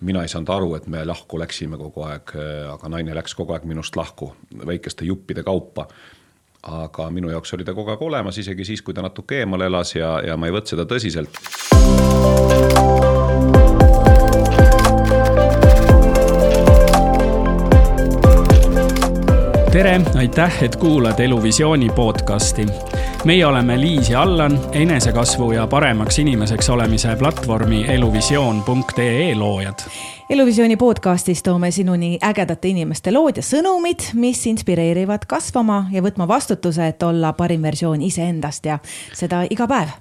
mina ei saanud aru, et me lahku läksime kogu aeg, aga naine läks kogu aeg minust lahku väikeste juppide kaupa. aga minu jaoks oli ta kogu aeg olemas, isegi siis, kui ta natuke eemal elas ja, ja ma ei võtnud seda tõsiselt. tere, aitäh, et kuulad Eluvisiooni podcasti meie oleme Liis ja Allan, enesekasvu ja paremaks inimeseks olemise platvormi eluvisioon.ee loojad. eluvisiooni podcastis toome sinuni ägedate inimeste lood ja sõnumid, mis inspireerivad kasvama ja võtma vastutuse, et olla parim versioon iseendast ja seda iga päev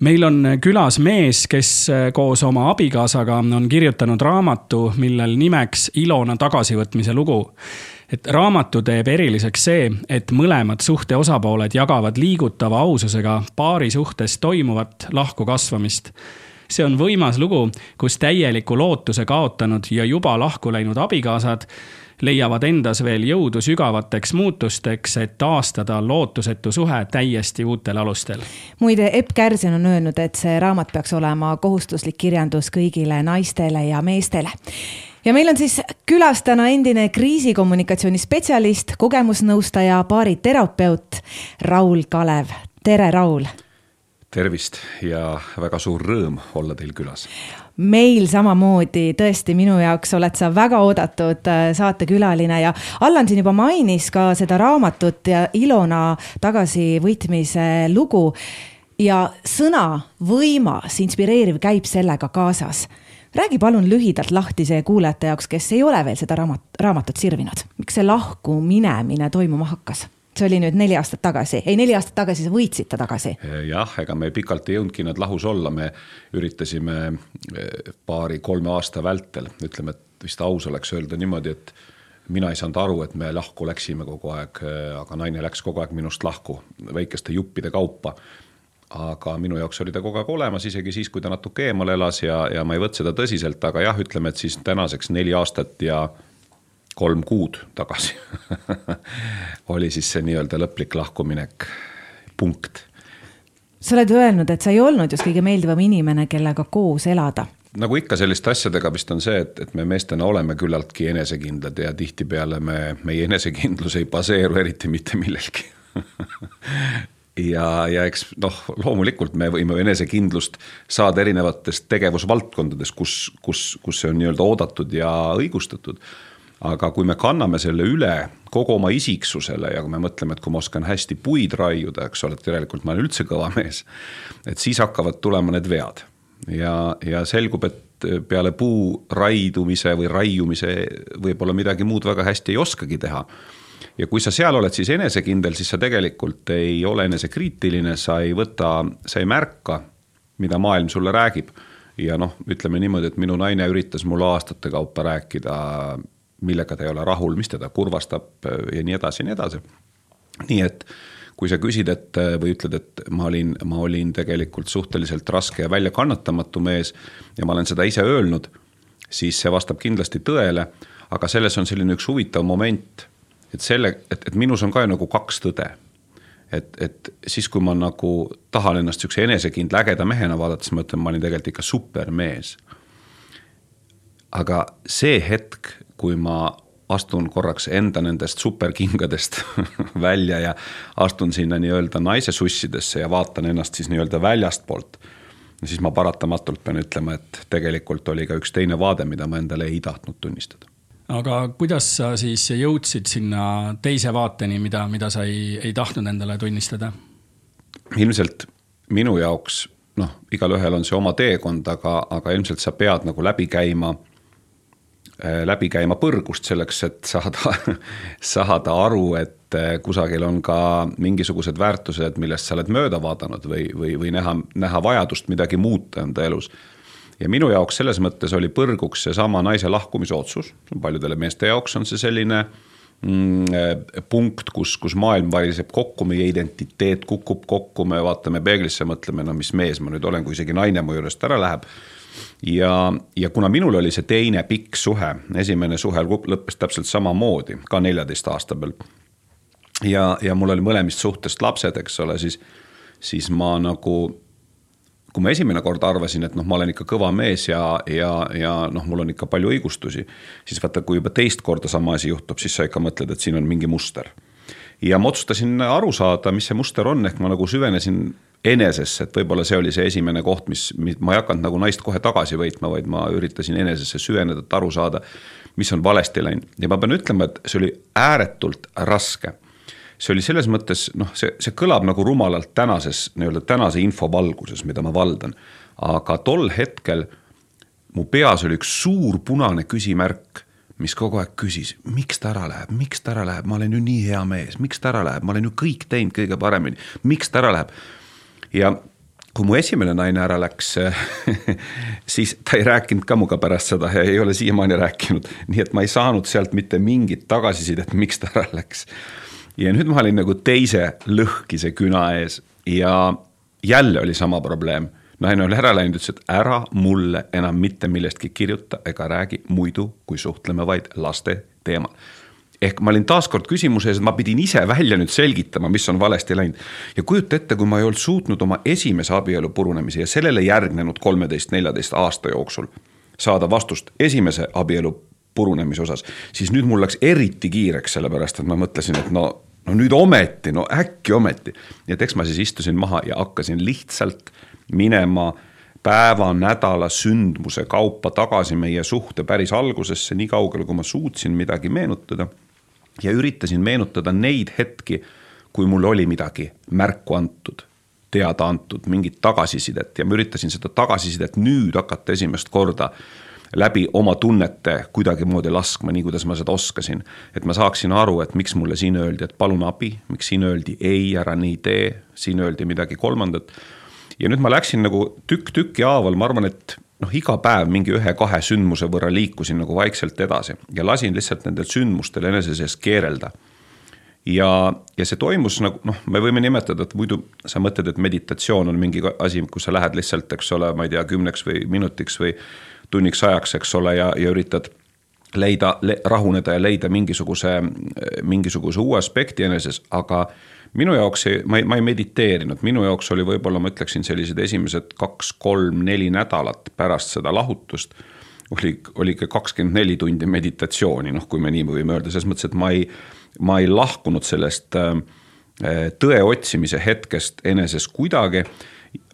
meil on külas mees, kes koos oma abikaasaga on kirjutanud raamatu, millel nimeks Ilona tagasivõtmise lugu et raamatu teeb eriliseks see, et mõlemad suhte osapooled jagavad liigutava aususega paari suhtes toimuvat lahkukasvamist. see on võimas lugu, kus täieliku lootuse kaotanud ja juba lahku läinud abikaasad leiavad endas veel jõudu sügavateks muutusteks, et taastada lootusetu suhe täiesti uutel alustel. muide, Epp Kärsin on öelnud, et see raamat peaks olema kohustuslik kirjandus kõigile naistele ja meestele ja meil on siis külas täna endine kriisikommunikatsiooni spetsialist, kogemusnõustaja, baariterapeut Raul Kalev. tere, Raul. tervist ja väga suur rõõm olla teil külas meil samamoodi, tõesti, minu jaoks oled sa väga oodatud äh, saatekülaline ja Allan siin juba mainis ka seda raamatut ja Ilona tagasivõitmise lugu. ja sõna võimas, inspireeriv käib sellega kaasas räägi palun lühidalt lahti see kuulajate jaoks, kes ei ole veel seda raamat, raamatut sirvinud. miks see lahku minemine toimuma hakkas? see oli nüüd neli aastat tagasi, ei neli aastat tagasi sa võitsid ta tagasi. jah, ega me pikalt ei jõudnudki nad lahus olla, me üritasime eh, paari-kolme aasta vältel, ütleme, et vist aus oleks öelda niimoodi, et mina ei saanud aru, et me lahku läksime kogu aeg, eh, aga naine läks kogu aeg minust lahku väikeste juppide kaupa aga minu jaoks oli ta kogu aeg olemas, isegi siis, kui ta natuke eemal elas ja, ja ma ei võtnud seda tõsiselt, aga jah, ütleme, et siis tänaseks neli aastat ja kolm kuud tagasi oli siis see nii-öelda lõplik lahkuminek, punkt. sa oled öelnud, et sa ei olnud just kõige meeldivam inimene, kellega koos elada nagu ikka selliste asjadega vist on see, et, et me meestena oleme küllaltki enesekindlad ja tihtipeale me, meie enesekindlus ei baseeru eriti mitte millelgi ja, ja eks noh, loomulikult me võime enesekindlust saada erinevatest tegevusvaldkondadest, kus, kus, kus see on nii-öelda oodatud ja õigustatud. aga kui me kanname selle üle kogu oma isiksusele ja kui me mõtleme, et kui ma oskan hästi puid raiuda, eks ole, et järelikult ma olen üldse kõva mees. et siis hakkavad tulema need vead ja, ja selgub, et peale puu raidumise või raiumise võib-olla midagi muud väga hästi ei oskagi teha ja kui sa seal oled siis enesekindel, siis sa tegelikult ei ole enesekriitiline, sa ei võta, sa ei märka, mida maailm sulle räägib. ja noh, ütleme niimoodi, et minu naine üritas mulle aastate kaupa rääkida, millega ta ei ole rahul, mis teda kurvastab ja nii edasi ja nii edasi. nii et kui sa küsid, et või ütled, et ma olin, ma olin tegelikult suhteliselt raske ja väljakannatamatu mees ja ma olen seda ise öelnud, siis see vastab kindlasti tõele, aga selles on selline üks huvitav moment et selle, et, et minus on ka ju nagu kaks tõde. et, et siis, kui ma nagu tahan ennast niisuguse enesekindla ägeda mehena vaadata, siis ma ütlen, ma olin tegelikult ikka supermees. aga see hetk, kui ma astun korraks enda nendest superkingadest välja ja astun sinna nii-öelda naise sussidesse ja vaatan ennast siis nii-öelda väljastpoolt. siis ma paratamatult pean ütlema, et tegelikult oli ka üks teine vaade, mida ma endale ei tahtnud tunnistada aga kuidas sa siis jõudsid sinna teise vaateni, mida, mida sa ei, ei tahtnud endale tunnistada? ilmselt minu jaoks, noh, igalühel on see oma teekond, aga, aga ilmselt sa pead nagu läbi käima, äh, läbi käima põrgust selleks, et saada saada aru, et äh, kusagil on ka mingisugused väärtused, millest sa oled mööda vaadanud või, või, või näha, näha vajadust midagi muuta enda elus ja minu jaoks selles mõttes oli põrguks seesama naise lahkumise otsus, paljudele meeste jaoks on see selline mm, eh, punkt, kus, kus maailm variseb kokku, meie identiteet kukub kokku, me vaatame peeglisse, mõtleme, no mis mees ma nüüd olen, kui isegi naine mu juurest ära läheb. ja, ja kuna minul oli see teine pikk suhe, esimene suhe lõppes täpselt samamoodi, ka neljateist aasta peal. ja, ja mul oli mõlemist suhtest lapsed, eks ole, siis, siis ma nagu kui ma esimene kord arvasin, et noh, ma olen ikka kõva mees ja, ja, ja noh, mul on ikka palju õigustusi, siis vaata, kui juba teist korda sama asi juhtub, siis sa ikka mõtled, et siin on mingi muster. ja ma otsustasin aru saada, mis see muster on, ehk ma nagu süvenesin enesesse, et võib-olla see oli see esimene koht, mis, mis, ma ei hakanud nagu naist kohe tagasi võitma, vaid ma üritasin enesesse süveneda, et aru saada, mis on valesti läinud ja ma pean ütlema, et see oli ääretult raske see oli selles mõttes noh, see, see kõlab nagu rumalalt tänases nii-öelda tänase info valguses, mida ma valdan. aga tol hetkel mu peas oli üks suur punane küsimärk, mis kogu aeg küsis, miks ta ära läheb, miks ta ära läheb, ma olen ju nii hea mees, miks ta ära läheb, ma olen ju kõik teinud kõige paremini, miks ta ära läheb. ja kui mu esimene naine ära läks siis ta ei rääkinud ka minuga pärast seda ja ei ole siiamaani rääkinud, nii et ma ei saanud sealt mitte mingit tagasisidet, miks ta ära läks ja nüüd ma olin nagu teise lõhkise küna ees ja jälle oli sama probleem. naine oli ära läinud, ütles, et ära mulle enam mitte millestki kirjuta ega räägi muidu, kui suhtleme vaid laste teemal ehk ma olin taaskord küsimuse ees, et ma pidin ise välja nüüd selgitama, mis on valesti läinud. ja kujuta ette, kui ma ei olnud suutnud oma esimese abielu purunemise ja sellele järgnenud kolmeteist, neljateist aasta jooksul saada vastust esimese abielu purunemise osas, siis nüüd mul läks eriti kiireks, sellepärast et ma mõtlesin, et no no nüüd ometi, no äkki ometi. nii et eks ma siis istusin maha ja hakkasin lihtsalt minema päeva, nädala, sündmuse kaupa tagasi meie suhte päris algusesse, nii kaugele, kui ma suutsin midagi meenutada. ja üritasin meenutada neid hetki, kui mul oli midagi märku antud, teada antud, mingit tagasisidet ja ma üritasin seda tagasisidet nüüd hakata esimest korda läbi oma tunnete kuidagimoodi laskma, nii kuidas ma seda oskasin. et ma saaksin aru, et miks mulle siin öeldi, et palun abi, miks siin öeldi ei, ära nii tee, siin öeldi midagi kolmandat. ja nüüd ma läksin nagu tükk tüki haaval, ma arvan, et noh, iga päev mingi ühe-kahe sündmuse võrra liikusin nagu vaikselt edasi ja lasin lihtsalt nendel sündmustel enese sees keerelda ja, ja see toimus nagu noh, me võime nimetada, et muidu sa mõtled, et meditatsioon on mingi asi, kus sa lähed lihtsalt, eks ole, ma ei tea, kümneks või minutiks või tunniks ajaks, eks ole, ja, ja üritad leida le,, rahuneda ja leida mingisuguse, mingisuguse uue aspekti eneses, aga minu jaoks ei, ma ei, ma ei mediteerinud, minu jaoks oli võib-olla, ma ütleksin, sellised esimesed kaks-kolm-neli nädalat pärast seda lahutust oli, oli ikka kakskümmend neli tundi meditatsiooni, noh, kui me nii võime öelda, selles mõttes, et ma ei, ma ei lahkunud sellest äh, tõe otsimise hetkest eneses kuidagi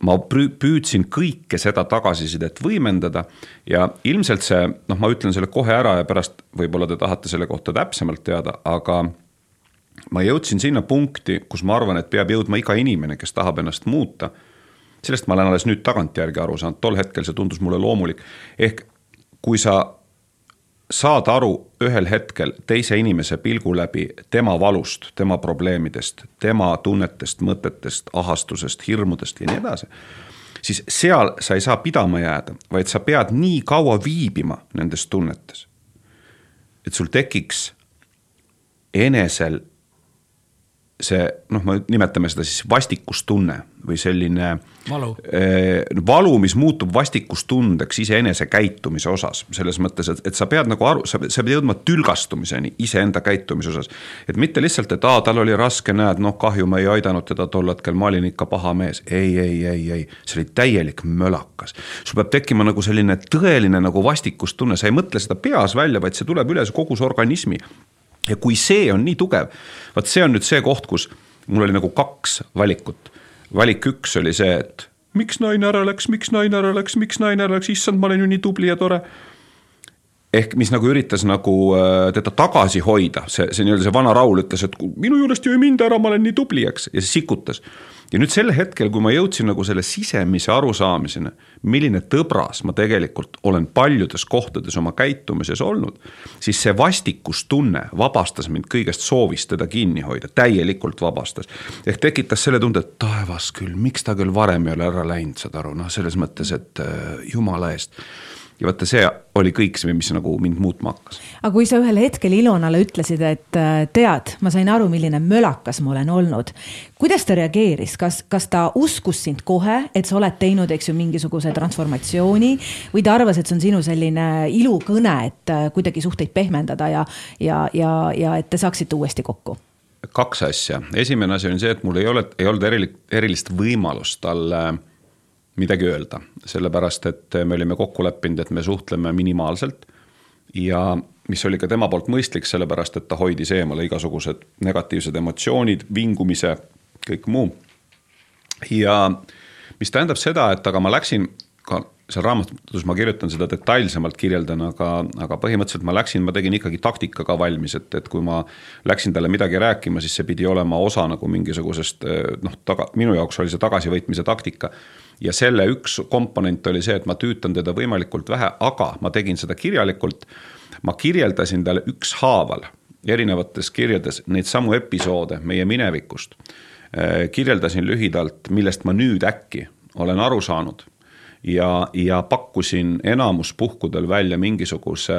ma püüdsin kõike seda tagasisidet võimendada ja ilmselt see, noh, ma ütlen selle kohe ära ja pärast võib-olla te tahate selle kohta täpsemalt teada, aga ma jõudsin sinna punkti, kus ma arvan, et peab jõudma iga inimene, kes tahab ennast muuta. sellest ma olen alles nüüd tagantjärgi aru saanud, tol hetkel see tundus mulle loomulik. ehk kui sa saad aru ühel hetkel teise inimese pilgu läbi tema valust, tema probleemidest, tema tunnetest, mõtetest, ahastusest, hirmudest ja nii edasi, siis seal sa ei saa pidama jääda, vaid sa pead nii kaua viibima nendes tunnetes, et sul tekiks enesel see noh, me nimetame seda siis vastikustunne või selline valu, eh, valu, mis muutub vastikustundeks iseenese käitumise osas, selles mõttes, et, et sa pead nagu aru, sa, sa pead jõudma tülgastumiseni iseenda käitumise osas. et mitte lihtsalt, et aa, tal oli raske, näed, noh, kahju, ma ei aidanud teda tol hetkel, ma olin ikka paha mees. ei, ei, ei, ei, see oli täielik mölakas. sul peab tekkima nagu selline tõeline nagu vastikustunne, sa ei mõtle seda peas välja, vaid see tuleb üle kogu su organismi ja kui see on nii tugev, vot see on nüüd see koht, kus mul oli nagu kaks valikut. valik üks oli see, et miks naine ära läks, miks naine ära läks, miks naine ära läks, issand, ma olen ju nii tubli ja tore. ehk mis nagu üritas nagu äh, teda tagasi hoida, see, see nii-öelda see vana Raul ütles, et minu juurest ju ei minda ära, ma olen nii tubli, eks, ja siis sikutas ja nüüd sel hetkel, kui ma jõudsin nagu selle sisemise arusaamiseni, milline tõbras ma tegelikult olen paljudes kohtades oma käitumises olnud, siis see vastikustunne vabastas mind kõigest soovist teda kinni hoida, täielikult vabastas. ehk tekitas selle tunde, et taevas küll, miks ta küll varem ei ole ära läinud, saad aru, noh, selles mõttes, et äh, jumala eest ja vaata, see oli kõik see, mis nagu mind muutma hakkas. aga kui sa ühel hetkel Ilonale ütlesid, et äh, tead, ma sain aru, milline mölakas ma olen olnud. kuidas ta reageeris, kas, kas ta uskus sind kohe, et sa oled teinud, eks ju, mingisuguse transformatsiooni või ta arvas, et see on sinu selline ilukõne, et äh, kuidagi suhteid pehmendada ja, ja, ja, ja et te saaksite uuesti kokku? kaks asja, esimene asi on see, et mul ei ole, ei olnud erili-, erilist võimalust talle midagi öelda, sellepärast et me olime kokku leppinud, et me suhtleme minimaalselt ja mis oli ka tema poolt mõistlik, sellepärast et ta hoidis eemale igasugused negatiivsed emotsioonid, vingumise, kõik muu. ja mis tähendab seda, et aga ma läksin ka seal raamatus ma kirjutan seda detailsemalt, kirjeldan, aga, aga põhimõtteliselt ma läksin, ma tegin ikkagi taktika ka valmis, et, et kui ma läksin talle midagi rääkima, siis see pidi olema osa nagu mingisugusest noh, taga, minu jaoks oli see tagasivõitmise taktika. Ja selle üks komponent oli see, et ma tüütan teda võimalikult vähe, aga ma tegin seda kirjalikult. ma kirjeldasin talle ükshaaval erinevates kirjades neid samu episoode meie minevikust. kirjeldasin lühidalt, millest ma nüüd äkki olen aru saanud ja, ja pakkusin enamus puhkudel välja mingisuguse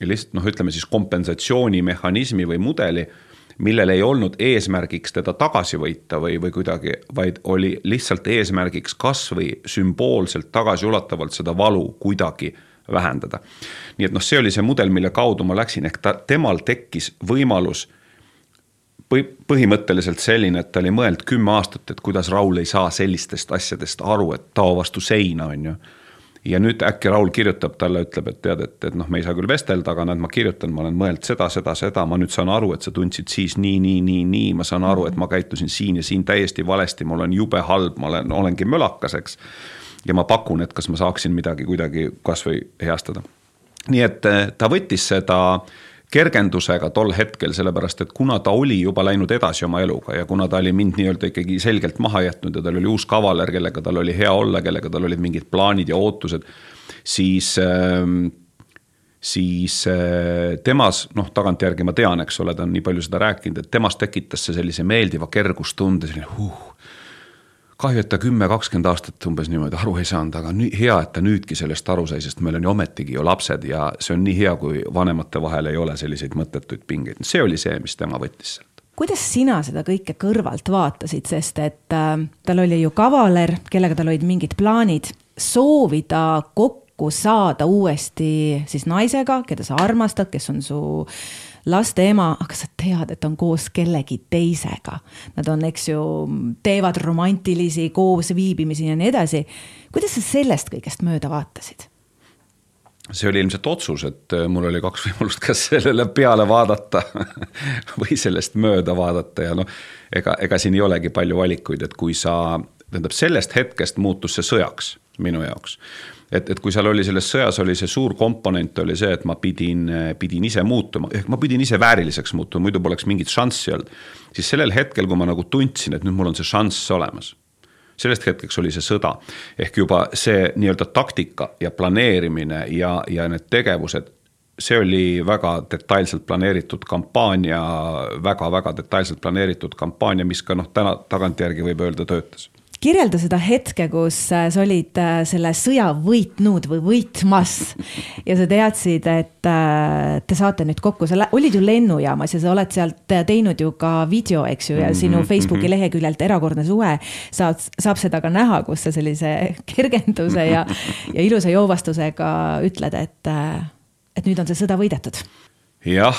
lihtsalt noh, ütleme siis kompensatsioonimehhanismi või mudeli, millel ei olnud eesmärgiks teda tagasi võita või, või kuidagi, vaid oli lihtsalt eesmärgiks kasvõi sümboolselt tagasiulatavalt seda valu kuidagi vähendada. nii et noh, see oli see mudel, mille kaudu ma läksin, ehk ta, temal tekkis võimalus põhimõtteliselt selline, et ta oli mõelnud kümme aastat, et kuidas Raul ei saa sellistest asjadest aru, et tao vastu seina, on ju. Ja nüüd äkki Raul kirjutab talle, ütleb, et tead, et, et noh, me ei saa küll vestelda, aga näed, ma kirjutan, ma olen mõelnud seda, seda, seda, ma nüüd saan aru, et sa tundsid siis nii, nii, nii, nii, ma saan aru, et ma käitusin siin ja siin täiesti valesti, mul on jube halb, ma olen, olengi mölakas, eks. ja ma pakun, et kas ma saaksin midagi kuidagi kasvõi heastada. nii et eh, ta võttis seda äh, kergendusega tol hetkel, sellepärast et kuna ta oli juba läinud edasi oma eluga ja kuna ta oli mind nii-öelda ikkagi selgelt maha jätnud ja tal oli uus kavaler, kellega tal oli hea olla, kellega tal olid mingid plaanid ja ootused, siis äh, siis äh, temas, noh, tagantjärgi ma tean, eks ole, ta on nii palju seda rääkinud, et temas tekitas see sellise meeldiva kergustunde, selline huh, kahju, et ta kümme, kakskümmend aastat umbes niimoodi aru ei saanud, aga nii hea, et ta nüüdki sellest aru sai, sest meil on ju ometigi ju lapsed ja see on nii hea, kui vanemate vahel ei ole selliseid mõttetuid pingeid, see oli see, mis tema võttis sealt. Kuidas sina seda kõike kõrvalt vaatasid, sest et äh, tal oli ju kavaler, kellega tal olid mingid plaanid, soovida kokku saada uuesti siis naisega, keda sa armastad, kes on su äh, laste ema, aga sa tead, et on koos kellegi teisega. Nad on, eks ju, teevad romantilisi koosviibimisi ja nii edasi. kuidas sa sellest kõigest mööda vaatasid? see oli ilmselt otsus, et äh, mul oli kaks võimalust, kas sellele peale vaadata või sellest mööda vaadata ja noh, ega, ega siin ei olegi palju valikuid, et kui sa, tähendab sellest hetkest muutus see sõjaks minu jaoks et, et kui seal oli selles sõjas oli see suur komponent oli see, et ma pidin, pidin ise muutuma, ehk ma pidin ise vääriliseks muutuma, muidu poleks mingit šanssi olnud. siis sellel hetkel, kui ma nagu tundsin, et nüüd mul on see šanss olemas sellest hetkeks oli see sõda. ehk juba see nii-öelda taktika ja planeerimine ja, ja need tegevused, see oli väga detailselt planeeritud kampaania väga,, väga-väga detailselt planeeritud kampaania, mis ka noh, täna tagantjärgi võib öelda, töötas kirjelda seda hetke, kus äh, sa olid äh, selle sõja võitnud või võitmas. Ja sa teadsid, et äh, te saate nüüd kokku, sa olid ju lennujaamas ja sa oled sealt teinud ju ka video, eks ju, ja mhm, sinu mhm, Facebooki leheküljelt Erakordne suve saad, saab seda ka näha, kus sa sellise kergenduse ja, ja ilusa joovastusega ütled, et, et nüüd on see sõda võidetud. jah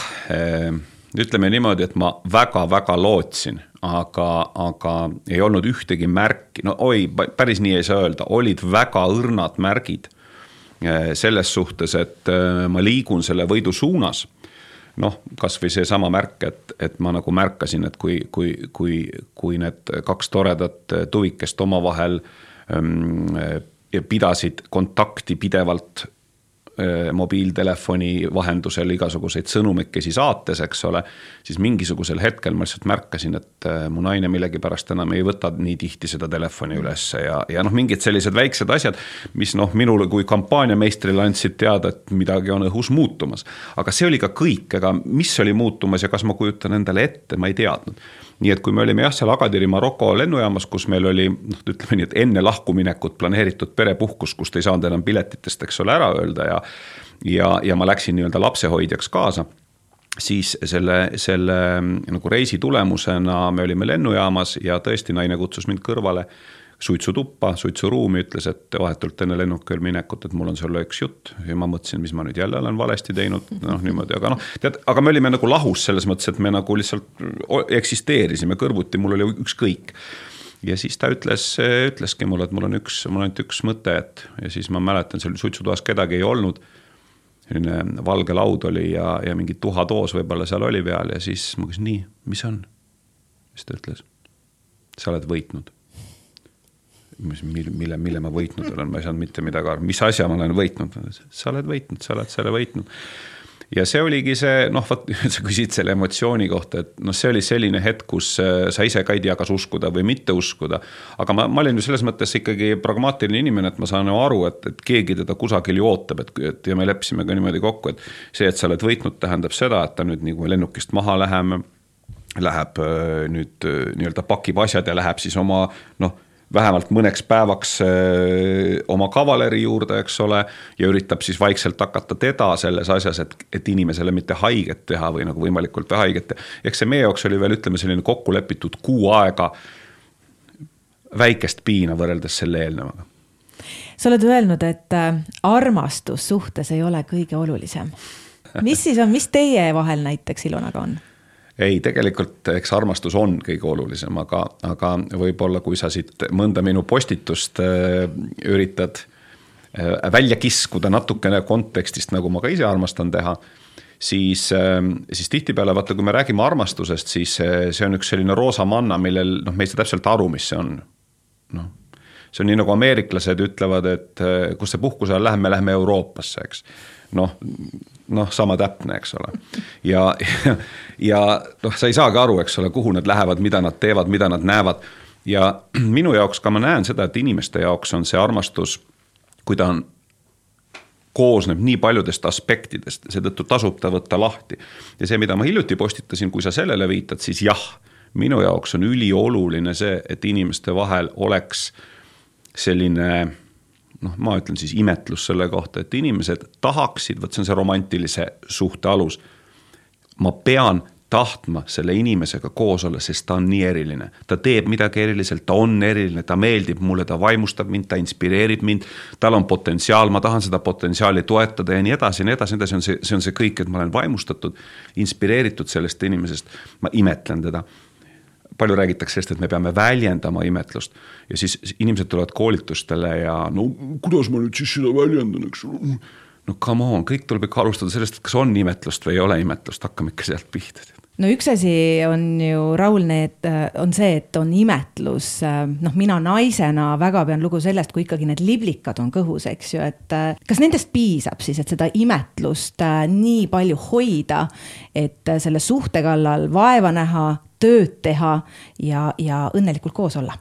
ütleme niimoodi, et ma väga-väga lootsin, aga, aga ei olnud ühtegi märki, no oi, päris nii ei saa öelda, olid väga õrnad märgid eh, selles suhtes, et eh, ma liigun selle võidu suunas. noh, kasvõi seesama märk, et, et ma nagu märkasin, et kui, kui, kui, kui need kaks toredat tuvikest omavahel ähm, pidasid kontakti pidevalt mobiiltelefoni vahendusel igasuguseid sõnumikesi saates, eks ole. siis mingisugusel hetkel ma lihtsalt märkasin, et äh, mu naine millegipärast enam ei võta nii tihti seda telefoni ülesse ja, ja noh, mingid sellised väiksed asjad. mis noh, minule kui kampaaniameistrile andsid teada, et midagi on õhus muutumas. aga see oli ka kõik, ega mis oli muutumas ja kas ma kujutan endale ette, ma ei teadnud nii et kui me olime jah, seal Agadiri Maroko lennujaamas, kus meil oli noh, ütleme nii, et enne lahkuminekut planeeritud perepuhkus, kust ei saanud enam piletitest, eks ole, ära öelda ja ja, ja ma läksin nii-öelda lapsehoidjaks kaasa siis selle, selle nagu reisi tulemusena me olime lennujaamas ja tõesti naine kutsus mind kõrvale suitsutuppa, suitsuruumi, ütles, et vahetult enne lennukil minekut, et mul on sulle üks jutt. ja ma mõtlesin, mis ma nüüd jälle olen valesti teinud, noh niimoodi, aga noh, tead, aga me olime nagu lahus selles mõttes, et me nagu lihtsalt eksisteerisime kõrvuti, mul oli ükskõik ja siis ta ütles, ütleski mulle, et mul on üks, mul on ainult üks mõte, et ja siis ma mäletan, seal suitsutoas kedagi ei olnud. selline valge laud oli ja, ja mingi tuhatoos võib-olla seal oli peal ja siis ma küsin, nii, mis on? siis ta ütles, sa oled võitnud. Mille, mille, mille ma võitnud olen, ma ei saanud mitte midagi aru, mis asja ma olen võitnud, sa oled võitnud, sa oled selle võitnud ja see oligi see, noh, vot sa küsid selle emotsiooni kohta, et noh, see oli selline hetk, kus äh, sa ise ka ei tea, kas uskuda või mitte uskuda. aga ma, ma olin ju selles mõttes ikkagi pragmaatiline inimene, et ma saan ju aru, et, et keegi teda kusagil ju ootab, et, et ja me leppisime ka niimoodi kokku, et see, et sa oled võitnud, tähendab seda, et ta nüüd nii kui lennukist maha läheme läheb äh, nüüd äh, nii-öelda pakib asjad ja läheb siis oma noh vähemalt mõneks päevaks äh, oma kavaleri juurde, eks ole, ja üritab siis vaikselt hakata teda selles asjas, et, et inimesele mitte haiget teha või nagu võimalikult vähe haiget eks see meie jaoks oli veel, ütleme, selline kokku lepitud kuu aega väikest piina võrreldes selle eelnevaga. sa oled öelnud, et äh, armastus suhtes ei ole kõige olulisem. mis siis on, mis teie vahel näiteks Ilonaga on? Ei, tegelikult eks armastus on kõige olulisem, aga, aga võib-olla kui sa siit mõnda minu postitust äh, üritad äh, välja kiskuda natukene kontekstist, nagu ma ka ise armastan teha, siis, äh, siis tihtipeale vaata, kui me räägime armastusest, siis see on üks selline roosa manna, millel noh, me ei saa täpselt aru, mis see on. noh, see on nii nagu ameeriklased ütlevad, et kus see puhkuse ajal läheme, läheme Euroopasse, eks noh, noh, sama täpne, eks ole. ja, ja, ja noh, sa ei saagi aru, eks ole, kuhu nad lähevad, mida nad teevad, mida nad näevad. ja minu jaoks ka ma näen seda, et inimeste jaoks on see armastus, kui ta on koosneb nii paljudest aspektidest, seetõttu tasub ta võtta lahti. ja see, mida ma hiljuti postitasin, kui sa sellele viitad, siis jah, minu jaoks on ülioluline see, et inimeste vahel oleks selline noh, ma ütlen siis imetlus selle kohta, et inimesed tahaksid, vot see on see romantilise suhte alus. ma pean tahtma selle inimesega koos olla, sest ta on nii eriline. ta teeb midagi eriliselt, ta on eriline, ta meeldib mulle, ta vaimustab mind, ta inspireerib mind. tal on potentsiaal, ma tahan seda potentsiaali toetada ja nii edasi ja nii edasi, nii edasi, on see, see on see kõik, et ma olen vaimustatud, inspireeritud sellest inimesest, ma imetlen teda palju räägitakse sellest, et me peame väljendama imetlust. Ja siis inimesed tulevad koolitustele ja no kuidas ma nüüd siis seda väljendan, eks ole. no come on, kõik tuleb ikka alustada sellest, et kas on imetlust või ei ole imetlust, hakkame ikka sealt pihta. No üks asi on ju, Raul, need, on see, et on imetlus, noh, mina naisena väga pean lugu sellest, kui ikkagi need liblikad on kõhus, eks ju, et kas nendest piisab siis, et seda imetlust nii palju hoida, et selle suhte kallal vaeva näha, tööd teha ja, ja õnnelikult koos olla?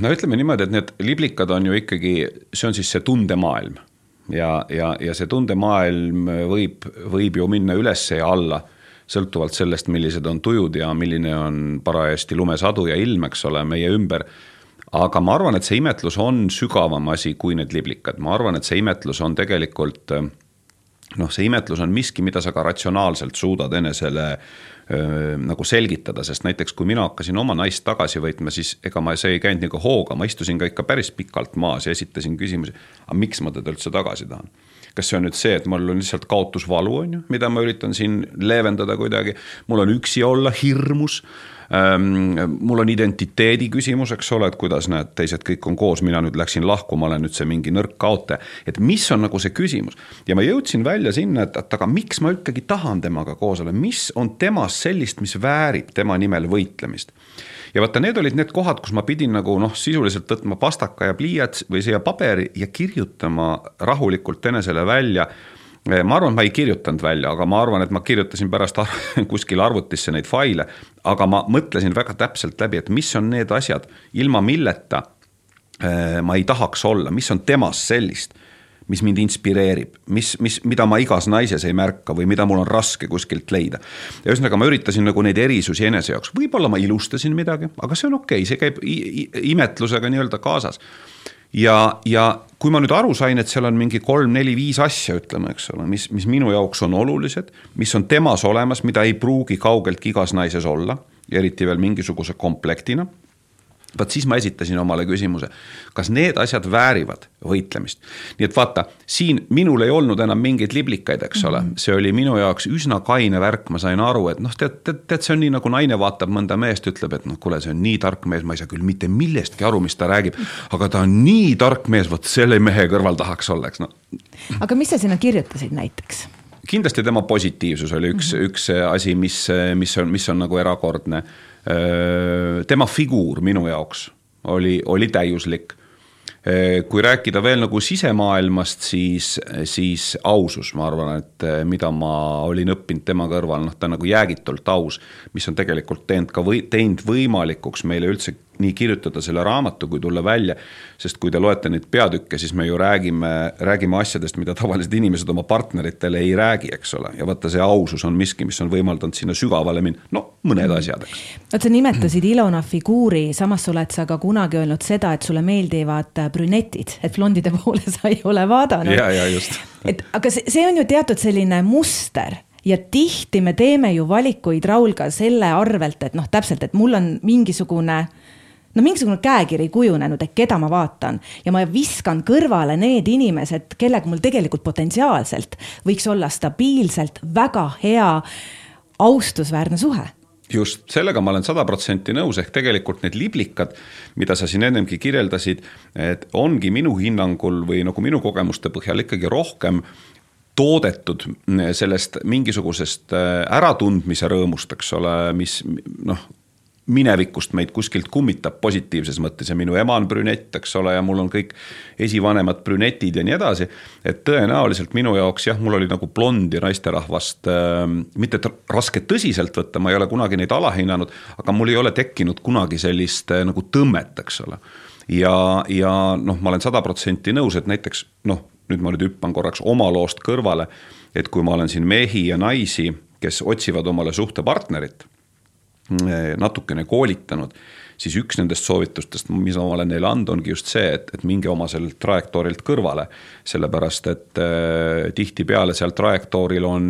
no ütleme niimoodi, et need liblikad on ju ikkagi, see on siis see tundemaailm ja, ja, ja see tundemaailm võib, võib ju minna üles ja alla sõltuvalt sellest, millised on tujud ja milline on parajasti lumesadu ja ilm, eks ole, meie ümber. aga ma arvan, et see imetlus on sügavam asi kui need liblikad, ma arvan, et see imetlus on tegelikult noh, see imetlus on miski, mida sa ka ratsionaalselt suudad enesele nagu selgitada, sest näiteks kui mina hakkasin oma naist tagasi võtma, siis ega ma, see ei käinud nagu hooga, ma istusin ka ikka päris pikalt maas ja esitasin küsimusi. aga miks ma teda üldse tagasi tahan? kas see on nüüd see, et mul on lihtsalt kaotusvalu, on ju, mida ma üritan siin leevendada kuidagi, mul on üksi olla hirmus mul on identiteedi küsimus, eks ole, et kuidas näed, teised kõik on koos, mina nüüd läksin lahku, ma olen nüüd see mingi nõrk kaotaja. et mis on nagu see küsimus? Ja ma jõudsin välja sinna, et, et aga miks ma ikkagi tahan temaga koos olla, mis on temas sellist, mis väärib tema nimel võitlemist? Ja vaata, need olid need kohad, kus ma pidin nagu noh, sisuliselt võtma pastaka ja pliiats või siia paberi ja kirjutama rahulikult enesele välja ma arvan, et ma ei kirjutanud välja, aga ma arvan, et ma kirjutasin pärast ar kuskile arvutisse neid faile. aga ma mõtlesin väga täpselt läbi, et mis on need asjad, ilma milleta eh, ma ei tahaks olla, mis on temas sellist, mis mind inspireerib, mis, mis, mida ma igas naises ei märka või mida mul on raske kuskilt leida. ja ühesõnaga, ma üritasin nagu neid erisusi enese jaoks, võib-olla ma ilustasin midagi, aga see on okei okay,, see käib imetlusega nii-öelda kaasas ja, ja kui ma nüüd aru sain, et seal on mingi kolm-neli-viis asja, ütleme, eks ole, mis, mis minu jaoks on olulised, mis on temas olemas, mida ei pruugi kaugeltki igas naises olla, eriti veel mingisuguse komplektina. Vot siis ma esitasin omale küsimuse, kas need asjad väärivad võitlemist. nii et vaata, siin minul ei olnud enam mingeid liblikaid, eks ole -hmm. see oli minu jaoks üsna kaine värk, ma sain aru, et noh, tead, tead, tead, see on nii nagu naine vaatab mõnda meest, ütleb, et noh, kuule, see on nii tark mees, ma ei saa küll mitte millestki aru, mis ta räägib. aga ta on nii tark mees, vot selle mehe kõrval tahaks olla, eks noh. aga mis sa sinna kirjutasid näiteks? kindlasti tema positiivsus oli üks mm, -hmm. üks asi, mis, mis on, mis on nagu erakordne tema figuur minu jaoks oli, oli täiuslik. kui rääkida veel nagu sisemaailmast, siis, siis ausus, ma arvan, et mida ma olin õppinud tema kõrval, noh, ta nagu jäägitult aus, mis on tegelikult teinud ka või teinud võimalikuks meile üldse nii kirjutada selle raamatu kui tulla välja. sest kui te loete neid peatükke, siis me ju räägime, räägime asjadest, mida tavalised inimesed oma partneritele ei räägi, eks ole. ja vaata, see ausus on miski, mis on võimaldanud sinna sügavale minna, no mõned mm. asjad, eks. vot sa nimetasid Ilona figuuri, samas oled sa ka kunagi öelnud seda, et sulle meeldivad brünetid, et blondide poole sa ei ole vaadanud. ja, ja just. et aga see, see on ju teatud selline muster ja tihti me teeme ju valikuid, Raul, ka selle arvelt, et noh, täpselt, et mul on mingisugune no mingisugune käekiri kujunenud, et keda ma vaatan. Ja ma viskan kõrvale need inimesed, kellega mul tegelikult potentsiaalselt võiks olla stabiilselt väga hea austusväärne suhe. Just, sellega ma olen sada protsenti nõus, ehk tegelikult need liblikad, mida sa siin ennemgi kirjeldasid, et ongi minu hinnangul või nagu minu kogemuste põhjal ikkagi rohkem toodetud sellest mingisugusest äh, äratundmise rõõmust, eks ole, mis noh, minevikust meid kuskilt kummitab positiivses mõttes ja minu ema on brünett, eks ole, ja mul on kõik esivanemad brünetid ja nii edasi. et tõenäoliselt minu jaoks jah, mul oli nagu blondi naisterahvast äh, mitte raske tõsiselt võtta, ma ei ole kunagi neid alahinnanud, aga mul ei ole tekkinud kunagi sellist äh, nagu tõmmet, eks ole. ja, ja noh, ma olen sada protsenti nõus, et näiteks noh, nüüd ma nüüd hüppan korraks oma loost kõrvale, et kui ma olen siin mehi ja naisi, kes otsivad omale suhtepartnerit natukene koolitanud, siis üks nendest soovitustest, mis ma olen neile andnud, ongi just see, et, et minge oma sellelt trajektoorilt kõrvale. sellepärast, et äh, tihtipeale seal trajektooril on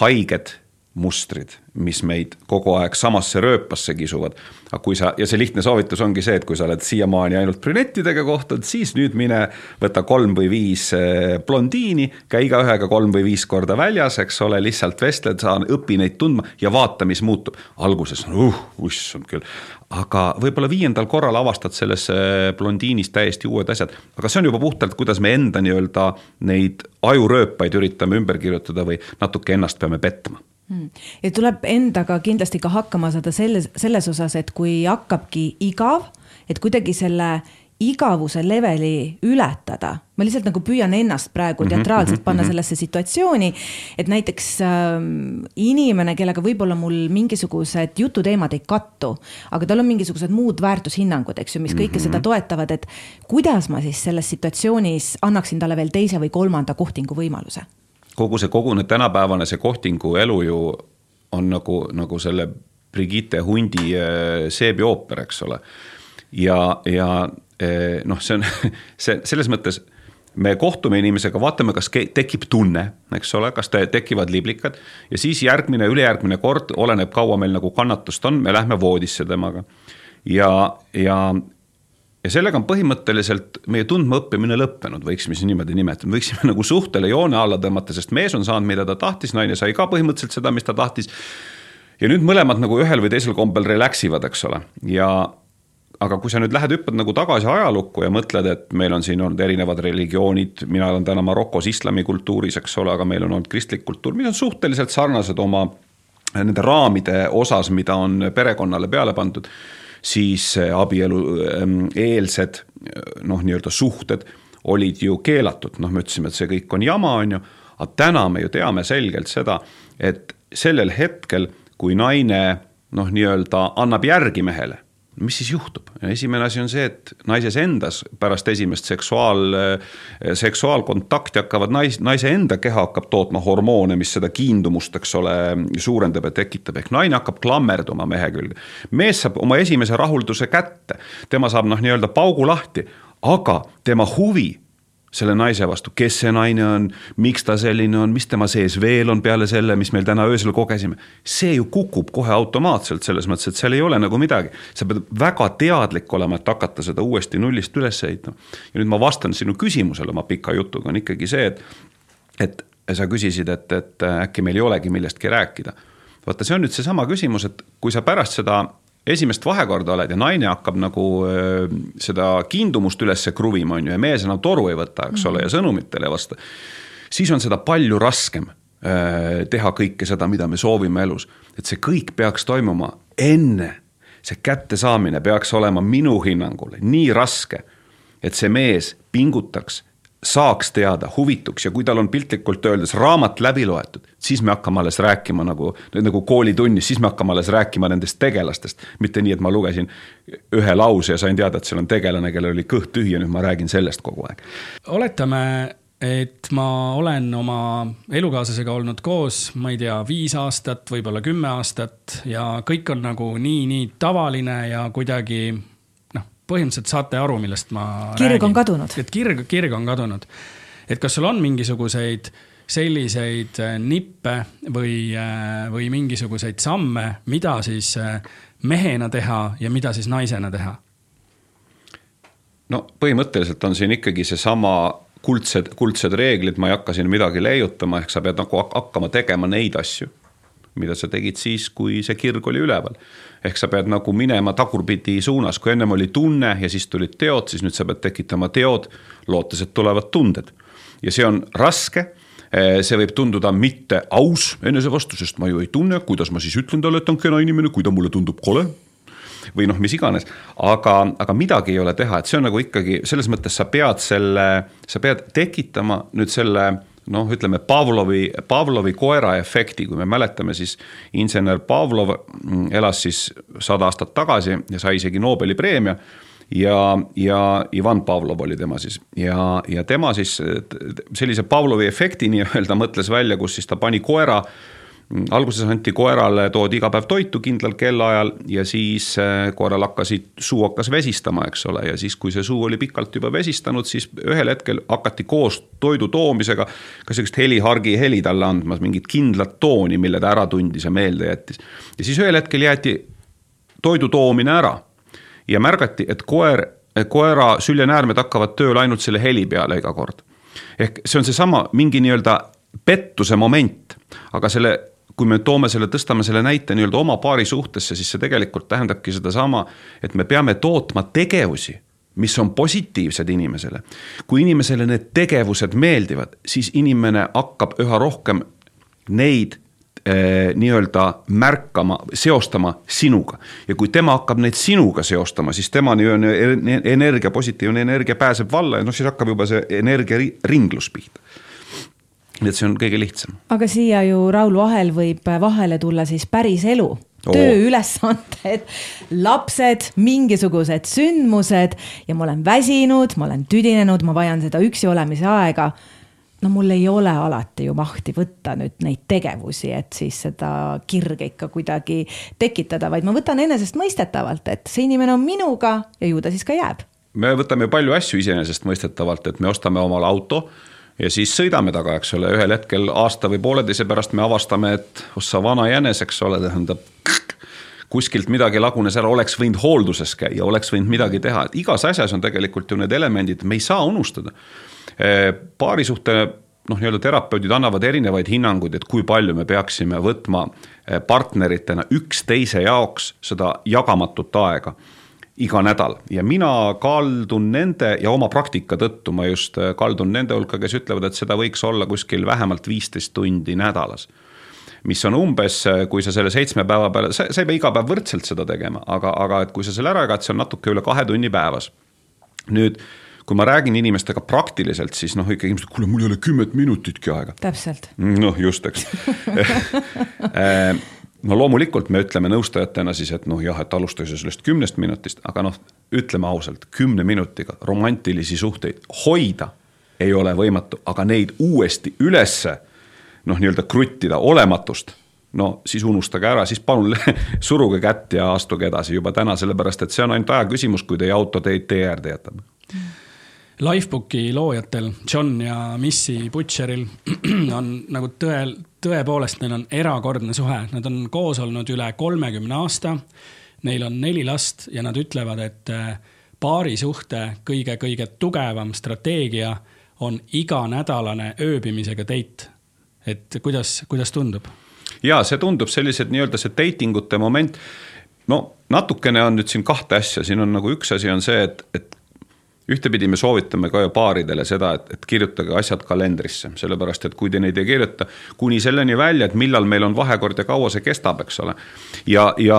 haiged mustrid, mis meid kogu aeg samasse rööpasse kisuvad. aga kui sa, ja see lihtne soovitus ongi see, et kui sa oled siiamaani ainult brünettidega kohtunud, siis nüüd mine võta kolm või viis eh, blondiini, käi igaühega kolm või viis korda väljas, eks ole, lihtsalt vestled, sa õpi neid tundma ja vaata, mis muutub. alguses on uh, issand küll, aga võib-olla viiendal korral avastad selles blondiinis täiesti uued asjad, aga see on juba puhtalt, kuidas me enda nii-öelda neid ajurööpaid üritame ümber kirjutada või natuke ennast peame petma. Ja tuleb endaga kindlasti ka hakkama saada selles, selles osas, et kui hakkabki igav, et kuidagi selle igavuse leveli ületada. ma lihtsalt nagu püüan ennast praegu mhm, teatraalselt mhm, panna mhm. sellesse situatsiooni, et näiteks äh, inimene, kellega võib-olla mul mingisugused jututeemad ei kattu, aga tal on mingisugused muud väärtushinnangud, eks ju, mis kõike seda toetavad, et kuidas ma siis selles situatsioonis annaksin talle veel teise või kolmanda kohtingu võimaluse kogu see kogune tänapäevane see kohtingu elu ju on nagu, nagu selle Brigitte Hundi äh, seebiooper, eks ole. ja, ja äh, noh, see on see selles mõttes me kohtume inimesega, vaatame, kas tekib tunne, eks ole, kas te, tekivad liblikad ja siis järgmine, ülejärgmine kord, oleneb, kaua meil nagu kannatust on, me lähme voodisse temaga. ja, ja ja sellega on põhimõtteliselt meie tundmaõppimine lõppenud, võiksime siis niimoodi nimetada, võiksime nagu suhtele joone alla tõmmata, sest mees on saanud, mida ta tahtis, naine sai ka põhimõtteliselt seda, mis ta tahtis. ja nüüd mõlemad nagu ühel või teisel kombel relax ivad, eks ole, ja aga kui sa nüüd lähed, hüppad nagu tagasi ajalukku ja mõtled, et meil on siin olnud erinevad religioonid, mina olen täna Marokos islamikultuuris, eks ole, aga meil on olnud kristlik kultuur, mis on suhteliselt sarnased oma nende raamide osas, mida on perekonnale peale pandud siis abielu ähm, eelsed noh, nii-öelda suhted olid ju keelatud, noh, me ütlesime, et see kõik on jama, on ju. aga täna me ju teame selgelt seda, et sellel hetkel, kui naine noh, nii-öelda annab järgi mehele mis siis juhtub? esimene asi on see, et naises endas pärast esimest seksuaal, seksuaalkontakti hakkavad nais, naise enda keha hakkab tootma hormoone, mis seda kiindumust, eks ole, suurendab ja tekitab, ehk naine hakkab klammerduma mehe külge. mees saab oma esimese rahulduse kätte, tema saab noh, nii-öelda paugu lahti, aga tema huvi selle naise vastu, kes see naine on, miks ta selline on, mis tema sees veel on peale selle, mis meil täna öösel kogesime. see ju kukub kohe automaatselt selles mõttes, et seal ei ole nagu midagi. sa pead väga teadlik olema, et hakata seda uuesti nullist üles ehitama. ja nüüd ma vastan sinu küsimusele oma pika jutuga, on ikkagi see, et, et sa küsisid, et, et äkki meil ei olegi millestki rääkida. vaata, see on nüüd seesama küsimus, et kui sa pärast seda esimest vahekorda oled ja naine hakkab nagu äh, seda kiindumust üles kruvima, on ju, ja mees enam toru ei võta, eks ole, ja sõnumitele ei vasta. siis on seda palju raskem äh, teha kõike seda, mida me soovime elus. et see kõik peaks toimuma enne, see kättesaamine peaks olema minu hinnangul nii raske, et see mees pingutaks saaks teada, huvituks ja kui tal on piltlikult öeldes raamat läbi loetud, siis me hakkame alles rääkima nagu, nagu koolitunnis, siis me hakkame alles rääkima nendest tegelastest. mitte nii, et ma lugesin ühe lause ja sain teada, et seal on tegelane, kellel oli kõht tühi ja nüüd ma räägin sellest kogu aeg. oletame, et ma olen oma elukaaslasega olnud koos, ma ei tea, viis aastat, võib-olla kümme aastat ja kõik on nagu nii, nii tavaline ja kuidagi põhimõtteliselt saate aru, millest ma kirg räägin. on kadunud. et kirg, kirg on kadunud. et kas sul on mingisuguseid selliseid äh, nippe või, äh, või mingisuguseid samme, mida siis äh, mehena teha ja mida siis naisena teha? no põhimõtteliselt on siin ikkagi seesama kuldsed, kuldsed reeglid, ma ei hakka siin midagi leiutama, ehk sa pead nagu hakkama tegema neid asju, mida sa tegid siis, kui see kirg oli üleval. Ehk sa pead nagu minema tagurpidi suunas, kui ennem oli tunne ja siis tulid teod, siis nüüd sa pead tekitama teod, lootes, et tulevad tunded. ja see on raske. Eh, see võib tunduda mitte aus enese vastu, sest ma ju ei tunne, kuidas ma siis ütlen talle, et ta on kena inimene, kui ta mulle tundub kole. või noh, mis iganes, aga, aga midagi ei ole teha, et see on nagu ikkagi selles mõttes sa pead selle, sa pead tekitama nüüd selle noh, ütleme Pavlovi, Pavlovi koera efekti, kui me mäletame, siis insener Pavlov mm, elas siis sada aastat tagasi ja sai isegi Nobeli preemia. Ja, ja Ivan Pavlov oli tema siis. Ja, ja tema siis sellise Pavlovi efekti nii-öelda mõtles välja, kus siis ta pani koera äh, alguses anti koerale, toodi iga päev toitu kindlal kellaajal ja siis äh, koeral hakkasid, suu hakkas vesistama, eks ole, ja siis, kui see suu oli pikalt juba vesistanud, siis ühel hetkel hakati koos toidu toomisega ka sihukest helihargi heli talle andma, mingit kindlat tooni, mille ta ära tundis ja meelde jättis. ja siis ühel hetkel jäeti toidu toomine ära ja märgati, et koer, koera süljenäärmed hakkavad tööle ainult selle heli peale iga kord. ehk see on seesama mingi nii-öelda pettuse moment, aga selle kui me toome selle, tõstame selle näite nii-öelda oma paari suhtesse, siis see tegelikult tähendabki sedasama, et me peame tootma tegevusi, mis on positiivsed inimesele. kui inimesele need tegevused meeldivad, siis inimene hakkab üha rohkem neid eh, nii-öelda märkama, seostama sinuga. ja kui tema hakkab neid sinuga seostama, siis tema nii-öelda energia, positiivne energia pääseb valla ja noh, siis hakkab juba see energiaringlus pihta nii et see on kõige lihtsam. aga siia ju Raul vahel võib vahele tulla siis päris elu tööülesanded, lapsed, mingisugused sündmused ja ma olen väsinud, ma olen tüdinenud, ma vajan seda üksi olemise aega. no mul ei ole alati ju mahti võtta nüüd neid tegevusi, et siis seda kirge ikka kuidagi tekitada, vaid ma võtan enesestmõistetavalt, et see inimene on minuga ja ju ta siis ka jääb. me võtame palju asju iseenesestmõistetavalt, et me ostame omale auto ja siis sõidame taga, eks ole, ühel hetkel aasta või pooleteise pärast me avastame, et ossa vana jänes, eks ole, tähendab kuskilt midagi lagunes ära, oleks võinud hoolduses käia, oleks võinud midagi teha, et igas asjas on tegelikult ju need elemendid, me ei saa unustada. paarisuhte noh, nii-öelda terapeudid annavad erinevaid hinnanguid, et kui palju me peaksime võtma partneritena üksteise jaoks seda jagamatut aega iga nädal ja mina kaldun nende ja oma praktika tõttu ma just äh, kaldun nende hulka, kes ütlevad, et seda võiks olla kuskil vähemalt viisteist tundi nädalas. mis on umbes, äh, kui sa selle seitsme päeva peale, sa, sa ei pea iga päev võrdselt seda tegema, aga, aga et kui sa selle ära jagad, see on natuke üle kahe tunni päevas. nüüd kui ma räägin inimestega praktiliselt, siis noh, ikkagi inimesed, kuule, mul ei ole kümmet minutitki aega. täpselt. noh, just, eks äh, no loomulikult me ütleme nõustajatena siis, et noh, jah, et alustage sellest kümnest minutist, aga noh, ütleme ausalt, kümne minutiga romantilisi suhteid hoida ei ole võimatu, aga neid uuesti ülesse noh, nii-öelda kruttida olematust, no siis unustage ära, siis palun suruge kätt ja astuge edasi juba täna, sellepärast et see on ainult aja küsimus, kui teie auto teid tee äärde jätab Lifebooki loojatel, John ja Missy Butcheril on nagu tõel, tõepoolest, neil on erakordne suhe, nad on koos olnud üle kolmekümne aasta. Neil on neli last ja nad ütlevad, et äh, paarisuhte kõige-kõige tugevam strateegia on iganädalane ööbimisega date. et kuidas, kuidas tundub? ja see tundub sellised nii-öelda see dating ute moment. no natukene on nüüd siin kahte asja, siin on nagu üks asi on see, et, et ühtepidi me soovitame ka ju paaridele seda, et, et kirjutage asjad kalendrisse, sellepärast et kui te neid ei kirjuta kuni selleni välja, et millal meil on vahekord ja kaua see kestab, eks ole. ja, ja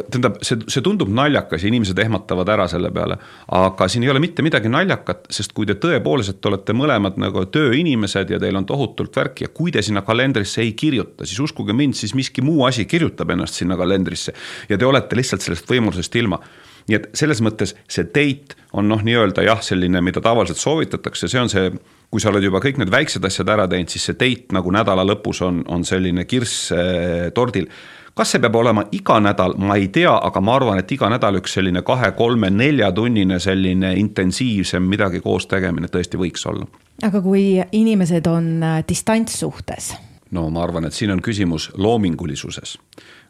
tähendab, see, see tundub naljakas ja inimesed ehmatavad ära selle peale, aga siin ei ole mitte midagi naljakat, sest kui te tõepoolest olete mõlemad nagu tööinimesed ja teil on tohutult värki ja kui te sinna kalendrisse ei kirjuta, siis uskuge mind, siis miski muu asi kirjutab ennast sinna kalendrisse ja te olete lihtsalt sellest võimalusest ilma nii et selles mõttes see date on noh, nii-öelda jah, selline, mida tavaliselt soovitatakse, see on see, kui sa oled juba kõik need väiksed asjad ära teinud, siis see date nagu nädala lõpus on, on selline kirss eh, tordil kas see peab olema iga nädal, ma ei tea, aga ma arvan, et iga nädal üks selline kahe-kolme-neljatunnine selline intensiivsem midagi koos tegemine tõesti võiks olla. aga kui inimesed on äh, distantssuhtes? no ma arvan, et siin on küsimus loomingulisuses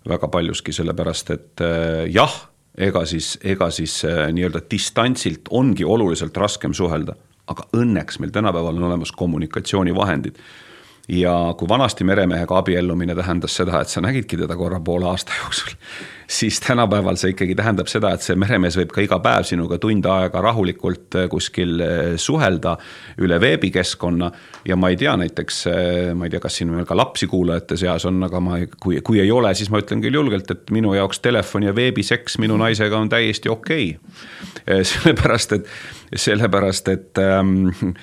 väga paljuski, sellepärast et äh, jah ega siis, ega siis äh, nii-öelda distantsilt ongi oluliselt raskem suhelda. aga õnneks meil tänapäeval on olemas kommunikatsioonivahendid ja kui vanasti meremehega abiellumine tähendas seda, et sa nägidki teda korra poole aasta jooksul, siis tänapäeval see ikkagi tähendab seda, et see meremees võib ka iga päev sinuga tund aega rahulikult eh, kuskil eh, suhelda üle veebikeskkonna. ja ma ei tea, näiteks eh, ma ei tea, kas siin veel ka lapsi kuulajate seas on, aga ma, kui, kui ei ole, siis ma ütlen küll julgelt, et minu jaoks telefon ja veebiseks minu naisega on täiesti okei okay.. sellepärast, et, sellepärast, et ähm,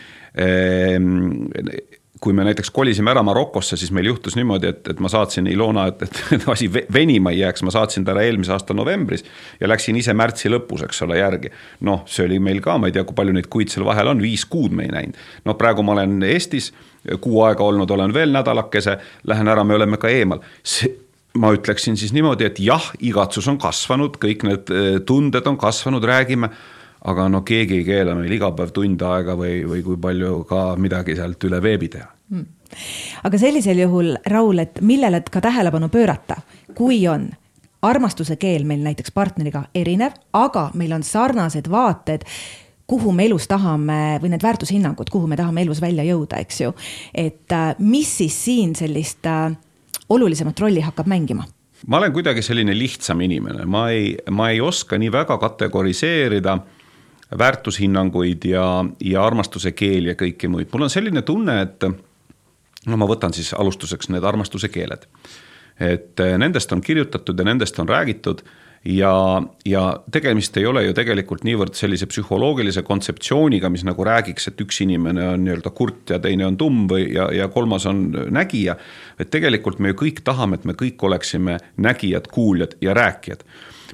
kui me näiteks kolisime ära Marokosse, siis meil juhtus niimoodi, et, et ma saatsin Ilona, et, et asi venima ei jääks, ma saatsin ta ära eelmise aasta novembris ja läksin ise märtsi lõpus, eks ole, järgi. noh, see oli meil ka, ma ei tea, kui palju neid kuid seal vahel on, viis kuud me ei näinud. noh, praegu ma olen Eestis, kuu aega olnud olen veel nädalakese, lähen ära, me oleme ka eemal. see, ma ütleksin siis niimoodi, et jah, igatsus on kasvanud, kõik need eh, tunded on kasvanud, räägime aga no keegi ei keela meil iga päev tund aega või, või kui palju ka midagi sealt üle veebi teha mm.. aga sellisel juhul, Raul, et millele ka tähelepanu pöörata, kui on armastuse keel meil näiteks partneriga erinev, aga meil on sarnased vaated kuhu me elus tahame või need väärtushinnangud, kuhu me tahame elus välja jõuda, eks ju. et äh, mis siis siin sellist äh, olulisemat rolli hakkab mängima? ma olen kuidagi selline lihtsam inimene, ma ei, ma ei oska nii väga kategoriseerida väärtushinnanguid ja, ja armastuse keeli ja kõiki muid. mul on selline tunne, et no ma võtan siis alustuseks need armastuse keeled. et eh, nendest on kirjutatud ja nendest on räägitud ja, ja tegemist ei ole ju tegelikult niivõrd sellise psühholoogilise kontseptsiooniga, mis nagu räägiks, et üks inimene on nii-öelda kurt ja teine on tumm või, ja, ja kolmas on nägija. et tegelikult me ju kõik tahame, et me kõik oleksime nägijad, kuuljad ja rääkijad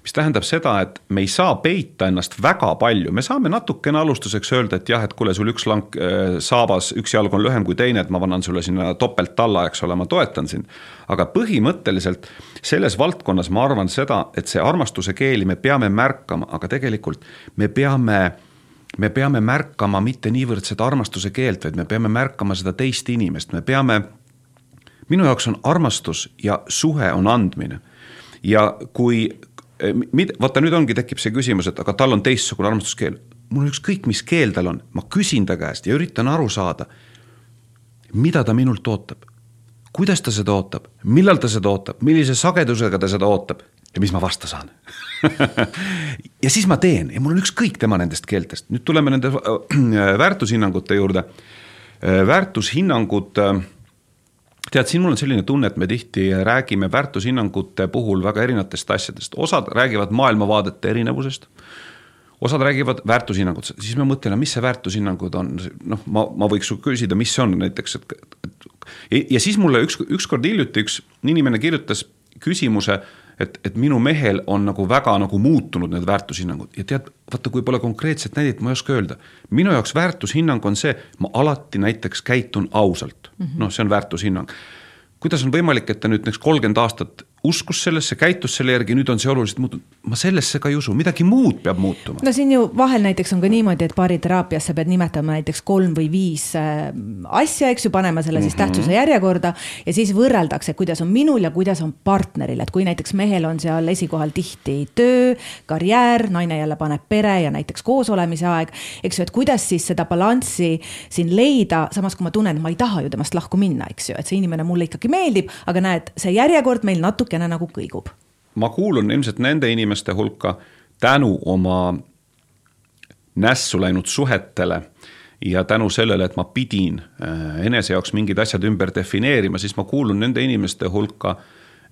mis tähendab seda, et me ei saa peita ennast väga palju, me saame natukene alustuseks öelda, et jah, et kuule, sul üks lank äh, saabas, üks jalg on lühem kui teine, et ma annan sulle sinna topelt alla, eks ole, ma toetan sind. aga põhimõtteliselt selles valdkonnas ma arvan seda, et see armastuse keeli me peame märkama, aga tegelikult me peame me peame märkama mitte niivõrd seda armastuse keelt, vaid me peame märkama seda teist inimest, me peame, minu jaoks on armastus ja suhe on andmine. Ja kui, mid-, vaata nüüd ongi, tekib see küsimus, et aga tal on teistsugune armastuskeel. mul on ükskõik, mis keel tal on, ma küsin ta käest ja üritan aru saada, mida ta minult ootab. kuidas ta seda ootab, millal ta seda ootab, millise sagedusega ta seda ootab? Ja mis ma vasta saan? Ja siis ma teen. Ja mul on ükskõik tema nendest keeltest, nüüd tuleme nende äh, väärtushinnangute juurde. Äh, väärtushinnangud äh, tead, siin mul on selline tunne, et me tihti räägime väärtushinnangute puhul väga erinevatest asjadest, osad räägivad maailmavaadete erinevusest osad räägivad väärtushinnangutest, siis ma mõtlen, mis see väärtushinnangud on, noh, ma, ma võiks su küsida, mis see on näiteks, et, et. ja siis mulle üks, ükskord hiljuti üks inimene kirjutas küsimuse, et, et minu mehel on nagu väga nagu muutunud need väärtushinnangud ja tead, vaata, kui pole konkreetset näidet, ma ei oska öelda. minu jaoks väärtushinnang on see, ma alati näiteks käitun ausalt mm -hmm., noh, see on väärtushinnang. kuidas on võimalik, et te nüüd näiteks kolmkümmend aastat uskus sellesse, käitus selle järgi, nüüd on see oluliselt muutunud. ma sellesse ka ei usu, midagi muud peab muutuma. no siin ju vahel näiteks on ka niimoodi, et baariteraapias sa pead nimetama näiteks kolm või viis äh, asja, eks ju, panema selle siis mm -hmm. tähtsuse järjekorda ja siis võrreldakse, kuidas on minul ja kuidas on partneril, et kui näiteks mehel on seal esikohal tihti töö, karjäär, naine jälle paneb pere ja näiteks koosolemise aeg, eks ju, et kuidas siis seda balanssi siin leida, samas kui ma tunnen, et ma ei taha ju temast lahku minna, eks ju, et see inimene mulle ikkagi meeldib, aga näed, see järjekord meil natuke natukene nagu kõigub. ma kuulun ilmselt nende inimeste hulka tänu oma nässu läinud suhetele ja tänu sellele, et ma pidin äh, enese jaoks mingid asjad ümber defineerima, siis ma kuulun nende inimeste hulka,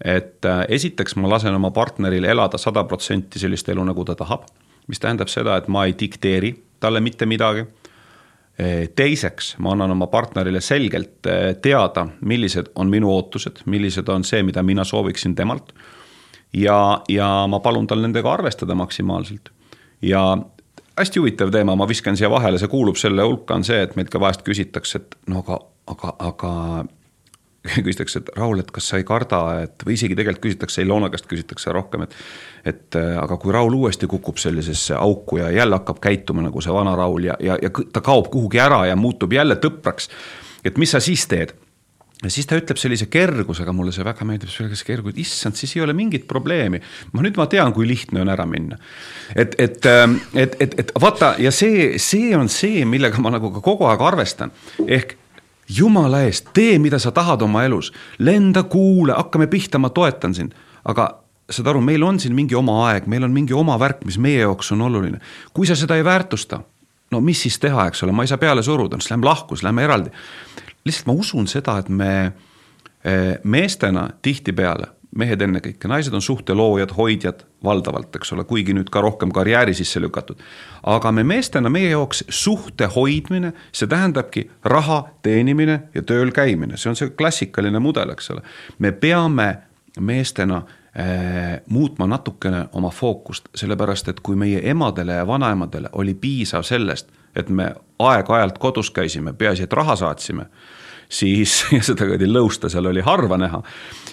et äh, esiteks ma lasen oma partneril elada sada protsenti sellist elu, nagu ta tahab, mis tähendab seda, et ma ei dikteeri talle mitte midagi teiseks, ma annan oma partnerile selgelt eh, teada, millised on minu ootused, millised on see, mida mina sooviksin temalt. ja, ja ma palun tal nendega arvestada maksimaalselt. ja hästi huvitav teema, ma viskan siia vahele, see kuulub selle hulka, on see, et meilt ka vahest küsitakse, et no aga, aga, aga küsitakse, et Raul, et kas sa ei karda, et või isegi tegelikult küsitakse, Ilona käest küsitakse rohkem, et et äh, aga kui Raul uuesti kukub sellisesse auku ja jälle hakkab käituma nagu see vana Raul ja, ja, ja ta kaob kuhugi ära ja muutub jälle tõpraks, et mis sa siis teed? ja siis ta ütleb sellise kergusega, mulle see väga meeldib, see kergus, et issand, siis ei ole mingit probleemi. ma nüüd ma tean, kui lihtne on ära minna. et, et, ähm, et, et, et vaata ja see, see on see, millega ma nagu ka kogu aeg arvestan, ehk jumala eest, tee, mida sa tahad oma elus, lenda, kuule, hakkame pihta, ma toetan sind, aga saad aru, meil on siin mingi oma aeg, meil on mingi oma värk, mis meie jaoks on oluline. kui sa seda ei väärtusta, no mis siis teha, eks ole, ma ei saa peale suruda, siis lähme lahku, siis lähme eraldi. lihtsalt ma usun seda, et me eh, meestena tihtipeale mehed ennekõike, naised on suhteloojad, hoidjad valdavalt, eks ole, kuigi nüüd ka rohkem karjääri sisse lükatud. aga me meestena, meie jaoks suhte hoidmine, see tähendabki raha teenimine ja tööl käimine, see on see klassikaline mudel, eks ole. me peame meestena äh, muutma natukene oma fookust, sellepärast et kui meie emadele ja vanaemadele oli piisav sellest, et me aeg-ajalt kodus käisime, peaasi, et raha saatsime siis, ja seda kuradi lõusta seal oli harva näha,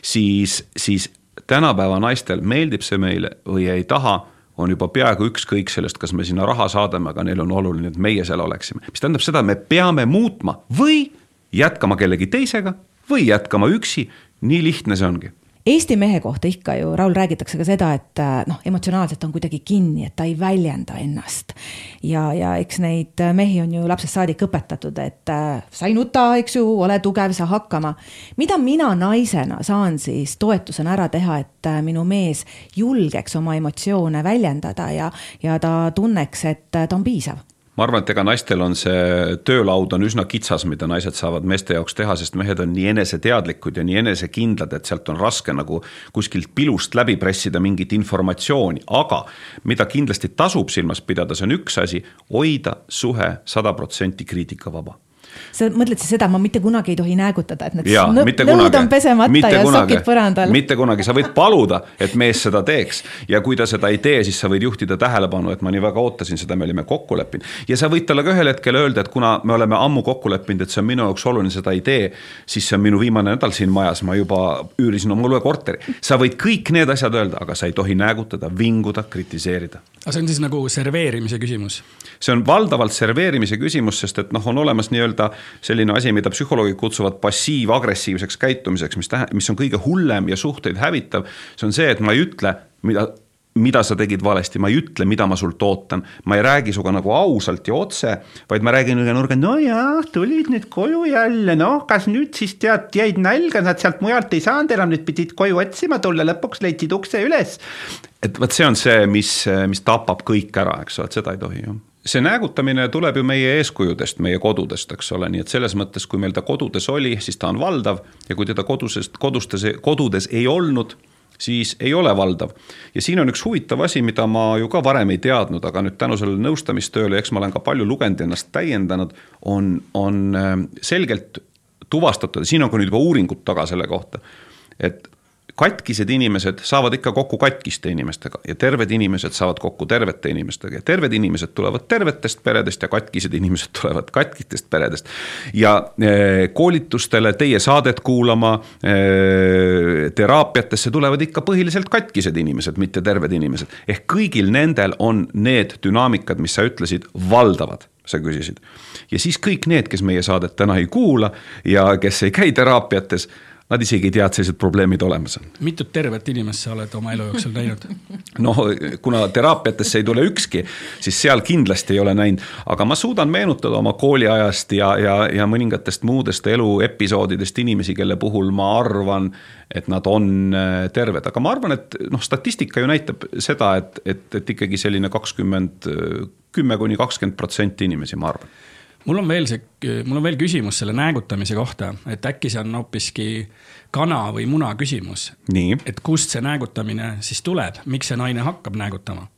siis, siis tänapäeva naistel meeldib see meile või ei taha, on juba peaaegu ükskõik sellest, kas me sinna raha saadame, aga neil on oluline, et meie seal oleksime. mis tähendab seda, me peame muutma või jätkama kellegi teisega või jätkama üksi, nii lihtne see ongi Eesti mehe kohta ikka ju, Raul, räägitakse ka seda, et äh, noh, emotsionaalselt on kuidagi kinni, et ta ei väljenda ennast. ja, ja eks neid mehi on ju lapsest saadik õpetatud, et äh, sa ei nuta, eks ju, ole tugev, saa hakkama. mida mina naisena saan siis toetusena ära teha, et äh, minu mees julgeks oma emotsioone väljendada ja, ja ta tunneks, et ta on piisav ma arvan, et ega naistel on see töölaud on üsna kitsas, mida naised saavad meeste jaoks teha, sest mehed on nii eneseteadlikud ja nii enesekindlad, et sealt on raske nagu kuskilt pilust läbi pressida mingit informatsiooni, aga mida kindlasti tasub silmas pidada, see on üks asi, hoida suhe sada protsenti kriitikavaba sa mõtled siis seda, ma mitte kunagi ei tohi näägutada, et need ja, nõud on pesemata mitte ja kunagi, sokid põrandal. mitte kunagi, sa võid paluda, et mees seda teeks ja kui ta seda ei tee, siis sa võid juhtida tähelepanu, et ma nii väga ootasin seda, me olime kokku leppinud. ja sa võid talle ka ühel hetkel öelda, et kuna me oleme ammu kokku leppinud, et see on minu jaoks oluline, seda ei tee, siis see on minu viimane nädal siin majas, ma juba üürisin oma uue korteri. sa võid kõik need asjad öelda, aga sa ei tohi näägutada, vinguda, kritiseerida. aga see on siis nagu serveerimise küsimus? see on valdavalt serveerimise küsimus, sest et noh, on olemas nii-öelda selline asi, mida psühholoogid kutsuvad passiiv-agressiivseks käitumiseks, mis tähendab, mis on kõige hullem ja suhteid hävitav. see on see, et ma ei ütle, mida mida sa tegid valesti, ma ei ütle, mida ma sult ootan. ma ei räägi sinuga nagu ausalt ja otse, vaid ma räägin üle nurga, nojah, tulid nüüd koju jälle, noh, kas nüüd siis tead, jäid nälga, nad sealt mujalt ei saanud enam, nüüd pidid koju otsima tulla, lõpuks leidsid ukse üles. et vot see on see, mis, mis tapab kõik ära, eks ole, et seda ei tohi ju see näägutamine tuleb ju meie eeskujudest, meie kodudest, eks ole, nii et selles mõttes, kui meil ta kodudes oli, siis ta on valdav ja kui teda kodusest, kodustes, kodudes ei olnud, siis ei ole valdav. ja siin on üks huvitav asi, mida ma ju ka varem ei teadnud, aga nüüd tänu sellele nõustamistööle, eks ma olen ka palju lugenud ja ennast täiendanud, on, on äh, selgelt tuvastatud ja siin on ka nüüd juba uuringud taga selle kohta, et katkised inimesed saavad ikka kokku katkiste inimestega ja terved inimesed saavad kokku tervete inimestega ja terved inimesed tulevad tervetest peredest ja katkised inimesed tulevad katkistest peredest. ja eh, koolitustele, teie saadet kuulama, eh, teraapiatesse tulevad ikka põhiliselt katkised inimesed, mitte terved inimesed. ehk kõigil nendel on need dünaamikad, mis sa ütlesid, valdavad sa küsisid. ja siis kõik need, kes meie saadet täna ei kuula ja kes ei käi teraapiates Nad isegi ei tea, et sellised probleemid olemas on. mitut tervet inimest sa oled oma elu jooksul näinud? noh, kuna teraapiatesse ei tule ükski, siis seal kindlasti ei ole näinud, aga ma suudan meenutada oma kooliajast ja, ja, ja mõningatest muudest eluepisoodidest inimesi, kelle puhul ma arvan, et nad on äh, terved, aga ma arvan, et noh, statistika ju näitab seda, et, et, et ikkagi selline kakskümmend, kümme kuni kakskümmend protsenti inimesi, ma arvan mul on veel see, mul on veel küsimus selle näägutamise kohta, et äkki see on hoopiski kana või muna küsimus. et kust see näägutamine siis tuleb, miks see naine hakkab näägutama?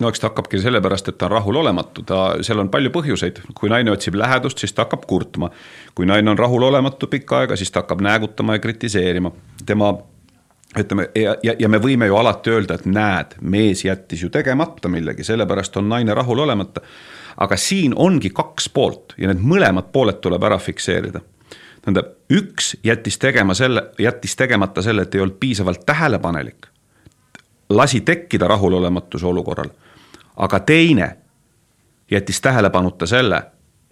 no eks ta hakkabki sellepärast, et ta on rahulolematu, ta, seal on palju põhjuseid, kui naine otsib lähedust, siis ta hakkab kurtma. kui naine on rahulolematu pikka aega, siis ta hakkab näägutama ja kritiseerima. tema ütleme ja, ja, ja me võime ju alati öelda, et näed, mees jättis ju tegemata millegi, sellepärast on naine rahulolemata aga siin ongi kaks poolt ja need mõlemad pooled tuleb ära fikseerida. tähendab, üks jättis tegema selle, jättis tegemata selle, et ei olnud piisavalt tähelepanelik. lasi tekkida rahulolematuse olukorral. aga teine jättis tähelepanuta selle,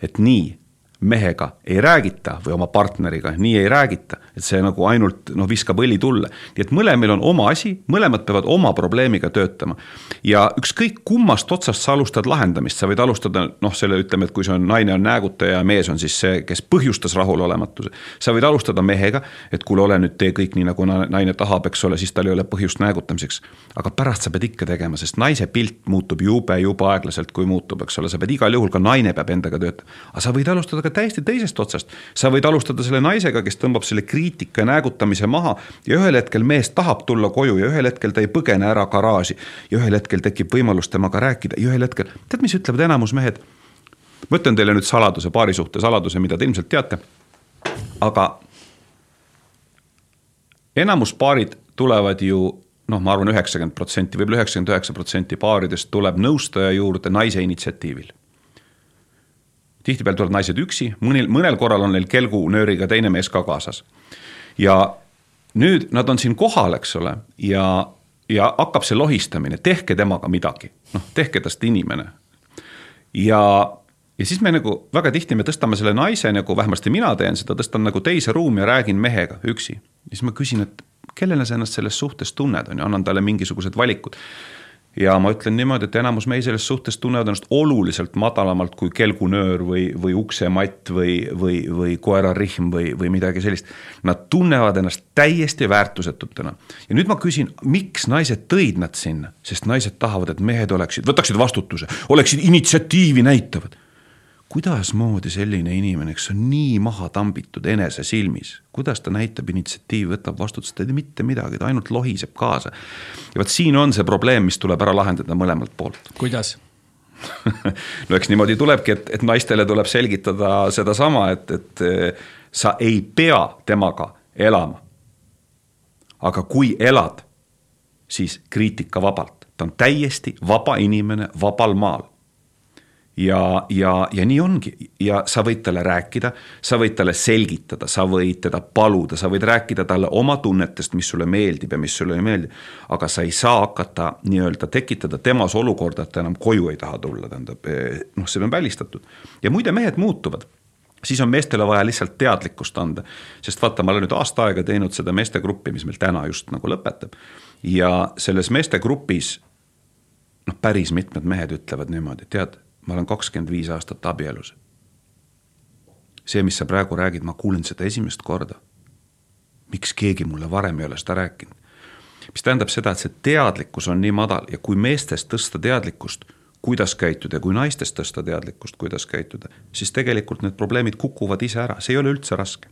et nii mehega ei räägita või oma partneriga nii ei räägita, et see nagu ainult noh, viskab õli tulle. nii et mõlemil on oma asi, mõlemad peavad oma probleemiga töötama. ja ükskõik kummast otsast sa alustad lahendamist, sa võid alustada noh, selle ütleme, et kui see on naine on näägutaja ja mees on siis see, kes põhjustas rahulolematuse. sa võid alustada mehega, et kuule, ole nüüd tee kõik nii, nagu naine tahab, eks ole, siis tal ei ole põhjust näägutamiseks. aga pärast sa pead ikka tegema, sest naise pilt muutub jube, jube aeglaselt, kui muutub, eks ole, sa pead igal juhul, ka naine peab endaga töötama. aga sa võid alustada ka täiesti teisest otsast. sa võid alustada selle naisega, kes tõmbab selle kriitika ja näägutamise maha ja ühel hetkel mees tahab tulla koju ja ühel hetkel ta ei põgene ära garaaži. ja ühel hetkel tekib võimalus temaga rääkida ja ühel hetkel, tead, mis ütlevad enamus mehed? ma ütlen teile nüüd saladuse, paari suhte saladuse, mida te ilmselt teate. aga enamus paarid tulevad ju noh, ma arvan, üheksakümmend protsenti, võib-olla üheksakümmend üheksa protsenti paaridest tuleb nõustaja juurde naise initsiatiivil tihtipeale tulevad naised üksi, mõnel, mõnel korral on neil kelgunööriga teine mees ka kaasas. ja nüüd nad on siin kohal, eks ole, ja, ja hakkab see lohistamine, tehke temaga midagi, noh, tehke tast inimene. ja, ja siis me nagu väga tihti me tõstame selle naise nagu, vähemasti mina teen seda, tõstan nagu teise ruumi ja räägin mehega üksi. siis ma küsin, et kellena sa ennast selles suhtes tunned, on ju, annan talle mingisugused valikud ja ma ütlen niimoodi, et enamus mehi selles suhtes tunnevad ennast oluliselt madalamalt kui kelgunöör või, või uksematt või, või, või koerarihm või, või midagi sellist. Nad tunnevad ennast täiesti väärtusetutena. ja nüüd ma küsin, miks naised tõid nad sinna, sest naised tahavad, et mehed oleksid, võtaksid vastutuse, oleksid initsiatiivi näitavad kuidasmoodi selline inimene, kes on nii maha tambitud enese silmis, kuidas ta näitab initsiatiivi, võtab vastutust, ta ei tee mitte midagi, ta ainult lohiseb kaasa. ja vot siin on see probleem, mis tuleb ära lahendada mõlemalt poolt. kuidas no eks niimoodi tulebki, et, et naistele tuleb selgitada sedasama, et, et eh, sa ei pea temaga elama. aga kui elad, siis kriitikavabalt, ta on täiesti vaba inimene vabal maal ja, ja, ja nii ongi ja sa võid talle rääkida, sa võid talle selgitada, sa võid teda paluda, sa võid rääkida talle oma tunnetest, mis sulle meeldib ja mis sulle ei meeldi. aga sa ei saa hakata nii-öelda tekitada temas olukorda, et ta enam koju ei taha tulla, tähendab eh, noh, see on välistatud. ja muide, mehed muutuvad siis on meestele vaja lihtsalt teadlikkust anda. sest vaata, ma olen nüüd aasta aega teinud seda meestegruppi, mis meil täna just nagu lõpetab. ja selles meestegrupis noh, päris mitmed mehed ütlevad niimoodi, tead ma olen kakskümmend viis aastat abielus. see, mis sa praegu räägid, ma kuulen seda esimest korda. miks keegi mulle varem ei ole seda rääkinud? mis tähendab seda, et see teadlikkus on nii madal ja kui meestest tõsta teadlikkust, kuidas käituda ja kui naistest tõsta teadlikkust, kuidas käituda, siis tegelikult need probleemid kukuvad ise ära, see ei ole üldse raske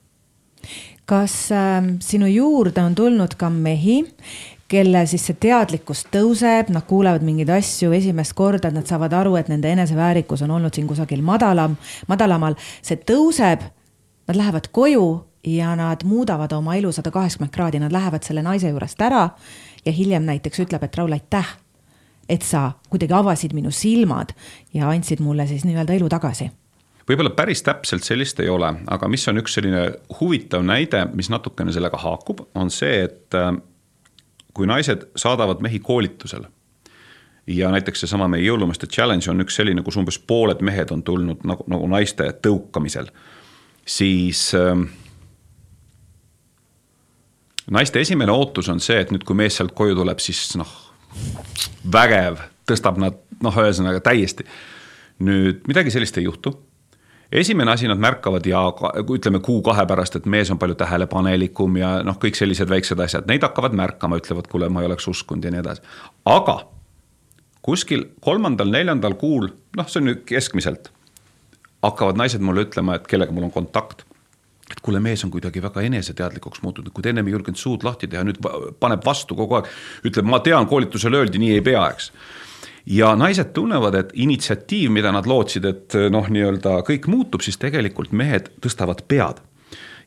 kas äh, sinu juurde on tulnud ka mehi, kelle siis see teadlikkus tõuseb, nad kuulevad mingeid asju esimest korda, et nad saavad aru, et nende eneseväärikus on olnud siin kusagil madalam, madalamal, see tõuseb. Nad lähevad koju ja nad muudavad oma elu sada kaheksakümmend kraadi, nad lähevad selle naise juurest ära ja hiljem näiteks ütleb, et Raul, aitäh, et sa kuidagi avasid minu silmad ja andsid mulle siis nii-öelda elu tagasi võib-olla päris täpselt sellist ei ole, aga mis on üks selline huvitav näide, mis natukene sellega haakub, on see, et äh, kui naised saadavad mehi koolitusele ja näiteks seesama meie jõulumeeste challenge on üks selline, kus umbes pooled mehed on tulnud nagu, nagu naiste tõukamisel, siis äh, naiste esimene ootus on see, et nüüd, kui mees sealt koju tuleb, siis noh, vägev, tõstab nad noh, ühesõnaga täiesti. nüüd midagi sellist ei juhtu. Esimene asi, nad märkavad ja ütleme kuu-kahe pärast, et mees on palju tähelepanelikum ja noh, kõik sellised väiksed asjad, neid hakkavad märkama, ütlevad, kuule, ma ei oleks uskunud ja nii edasi. aga kuskil kolmandal-neljandal kuul, noh, see on nüüd keskmiselt, hakkavad naised mulle ütlema, et kellega mul on kontakt et kuule, mees on kuidagi väga eneseteadlikuks muutunud, kui ta ennem ei julgenud suud lahti teha, nüüd paneb vastu kogu aeg. ütleb, ma tean, koolitusel öeldi, nii ei pea, eks. Ja naised tunnevad, et initsiatiiv, mida nad lootsid, et noh, nii-öelda kõik muutub, siis tegelikult mehed tõstavad pead.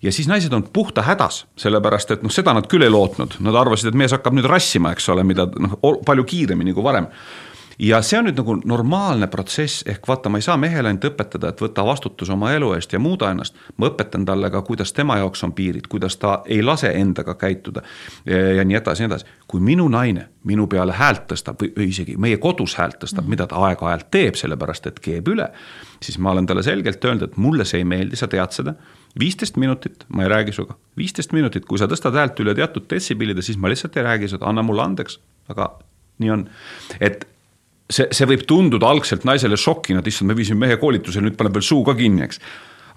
Ja siis naised on puhta hädas, sellepärast et noh, seda nad küll ei lootnud, nad arvasid, et mees hakkab nüüd rassima, eks ole, mida noh, palju kiiremini kui varem ja see on nüüd nagu normaalne protsess, ehk vaata, ma ei saa mehele ainult õpetada, et võta vastutus oma elu eest ja muuda ennast. ma õpetan talle ka, kuidas tema jaoks on piirid, kuidas ta ei lase endaga käituda ja nii edasi nii edasi. kui minu naine minu peale häält tõstab või, isegi meie kodus häält tõstab mida ta aeg-ajalt teeb, sellepärast et keeb üle. siis ma olen talle selgelt öelnud, et mulle see ei meeldi, sa tead seda. viisteist minutit, ma ei räägi sinuga, viisteist minutit, kui sa tõstad häält üle teatud detsibillide, siis ma lihtsalt ei räägi seda, anna mulle andeks, aga nii on, et see, see võib tunduda algselt naisele šokina, et issand, me viisime mehe koolitusele, nüüd paneb veel suu ka kinni, eks.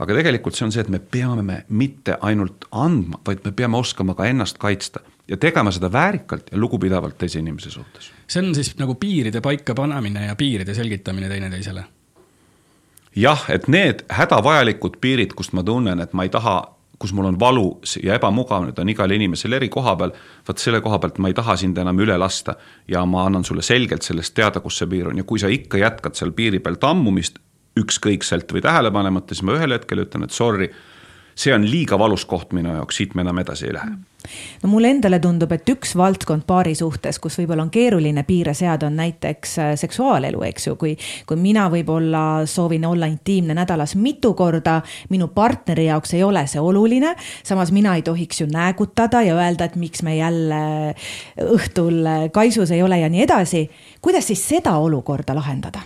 aga tegelikult see on see, et me peame mitte ainult andma, vaid me peame oskama ka ennast kaitsta ja tegema seda väärikalt ja lugupidavalt teise inimese suhtes. see on siis nagu piiride paikapanemine ja piiride selgitamine teineteisele? jah, et need hädavajalikud piirid, kust ma tunnen, et ma ei taha kus mul on valu ja ebamugav, need on igal inimesel eri koha peal, vot selle koha pealt ma ei taha sind enam üle lasta ja ma annan sulle selgelt sellest teada, kus see piir on. Ja kui sa ikka jätkad seal piiri peal tammumist ükskõikselt või tähelepanemata, siis ma ühel hetkel ütlen, et sorry see on liiga valus koht minu jaoks, siit me enam edasi ei lähe. no mulle endale tundub, et üks valdkond paari suhtes, kus võib-olla on keeruline piire seada, on näiteks äh, seksuaalelu, eks ju, kui, kui mina võib-olla soovin olla intiimne nädalas mitu korda, minu partneri jaoks ei ole see oluline, samas mina ei tohiks ju näägutada ja öelda, et miks me jälle õhtul kaisus ei ole ja nii edasi. kuidas siis seda olukorda lahendada?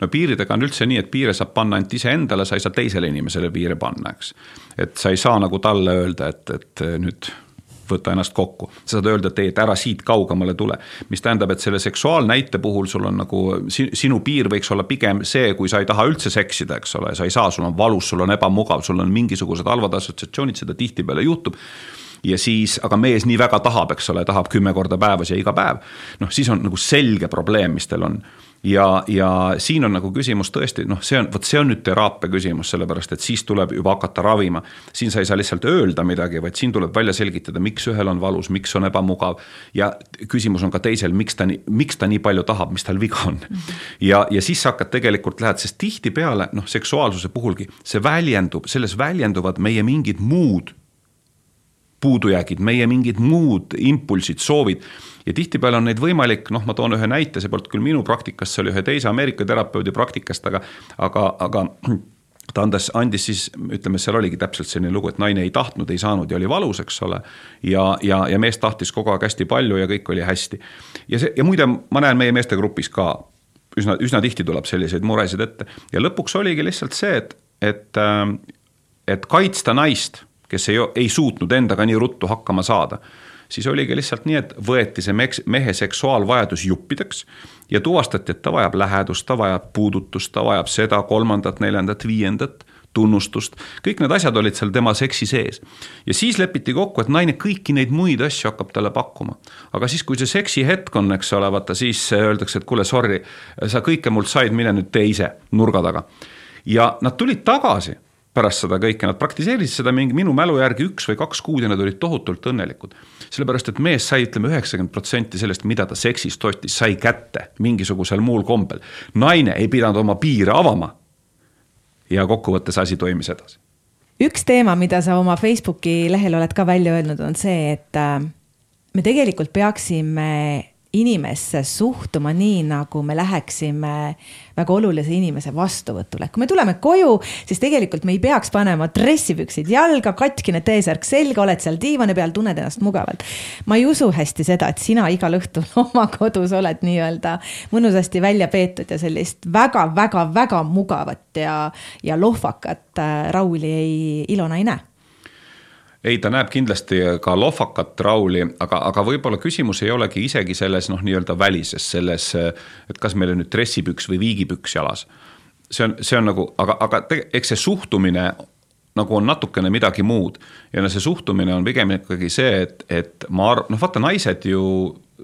No piiridega on üldse nii, et piire saab panna ainult iseendale, sa ei saa teisele inimesele piire panna, eks. et sa ei saa nagu talle öelda, et, et nüüd võta ennast kokku. sa saad öelda, et ei, et ära siit kaugemale tule. mis tähendab, et selle seksuaalnäite puhul sul on nagu, sinu piir võiks olla pigem see, kui sa ei taha üldse seksida, eks ole, sa ei saa, sul on valus, sul on ebamugav, sul on mingisugused halvad assotsiatsioonid, seda tihtipeale juhtub ja siis, aga mees nii väga tahab, eks ole, tahab kümme korda päevas ja iga päev. noh, siis on nagu selge probleem, mis teil on ja, ja siin on nagu küsimus tõesti, noh, see on, vot see on nüüd teraapia küsimus, sellepärast et siis tuleb juba hakata ravima. siin sa ei saa lihtsalt öelda midagi, vaid siin tuleb välja selgitada, miks ühel on valus, miks on ebamugav. ja küsimus on ka teisel, miks ta nii, miks ta nii palju tahab, mis tal viga on. ja, ja siis sa hakkad tegelikult lähed, sest tihtipeale noh, seksuaalsuse puhulgi see väljendub, selles väljenduvad meie mingid muud puudujäägid, meie mingid muud impulsid, soovid ja tihtipeale on neid võimalik, noh, ma toon ühe näite, see polnud küll minu praktikast, see oli ühe teise Ameerika terapeudi praktikast, aga, aga, aga ta andes, andis siis, ütleme, seal oligi täpselt selline lugu, et naine ei tahtnud, ei saanud ja oli valus, eks ole. ja, ja, ja mees tahtis kogu aeg hästi palju ja kõik oli hästi. ja see, ja muide, ma näen meie meeste grupis ka üsna, üsna tihti tuleb selliseid muresid ette ja lõpuks oligi lihtsalt see, et, et, et kaitsta naist, kes ei, ei suutnud endaga nii ruttu hakkama saada siis oligi lihtsalt nii, et võeti see mehe seksuaalvajadus juppideks ja tuvastati, et ta vajab lähedust, ta vajab puudutust, ta vajab seda, kolmandat, neljandat, viiendat tunnustust, kõik need asjad olid seal tema seksi sees. ja siis lepiti kokku, et naine kõiki neid muid asju hakkab talle pakkuma. aga siis, kui see seksi hetk on, eks ole, vaata siis öeldakse, et kuule, sorry, sa kõike mult said, mine nüüd tee ise nurga taga. ja nad tulid tagasi pärast seda kõike, nad praktiseerisid seda mingi minu mälu järgi üks või kaks kuud ja nad olid tohutult õnnelikud. sellepärast, et mees sai, ütleme, üheksakümmend protsenti sellest, mida ta seksist ostis, sai kätte mingisugusel muul kombel. naine ei pidanud oma piire avama. ja kokkuvõttes asi toimis edasi üks teema, mida sa oma Facebooki lehel oled ka välja öelnud, on see, et äh, me tegelikult peaksime inimesse suhtuma nii, nagu me läheksime väga olulise inimese vastuvõtule. kui me tuleme koju, siis tegelikult me ei peaks panema dressipüksid jalga, katkine T-särk selga, oled seal diivani peal, tunned ennast mugavalt. ma ei usu hästi seda, et sina igal õhtul oma kodus oled nii-öelda mõnusasti välja peetud ja sellist väga-väga-väga mugavat ja, ja lohvakat äh, Rauli ei, Ilona ei näe ei, ta näeb kindlasti ka lohvakat Rauli, aga, aga võib-olla küsimus ei olegi isegi selles noh, nii-öelda välises, selles, et kas meil on nüüd dressipüks või viigipüks jalas. see on, see on nagu, aga, aga te, eks see suhtumine nagu on natukene midagi muud ja no see suhtumine on pigem ikkagi see, et, et ma arvan, noh vaata, naised ju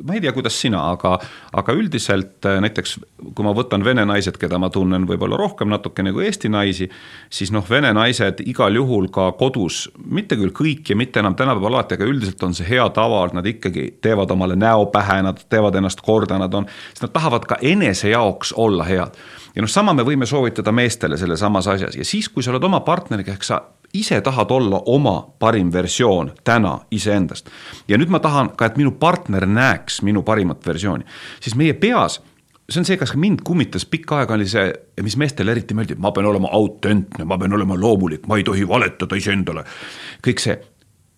ma ei tea, kuidas sina, aga, aga üldiselt äh, näiteks kui ma võtan vene naised, keda ma tunnen võib-olla rohkem natukene kui eesti naisi, siis noh, vene naised igal juhul ka kodus, mitte küll kõik ja mitte enam tänapäeval alati, aga üldiselt on see hea tava, et nad ikkagi teevad omale näo pähe, nad teevad ennast korda, nad on, sest nad tahavad ka enese jaoks olla head. ja noh, sama me võime soovitada meestele selles samas asjas ja siis, kui sa oled oma partneriga, ehk sa ise tahad olla oma parim versioon täna iseendast. ja nüüd ma tahan ka, et minu partner näeks minu parimat versiooni, siis meie peas see on see, kas mind kummitas pikka aega, oli see, mis meestele eriti meeldib, ma pean olema autentne, ma pean olema loomulik, ma ei tohi valetada iseendale. kõik see,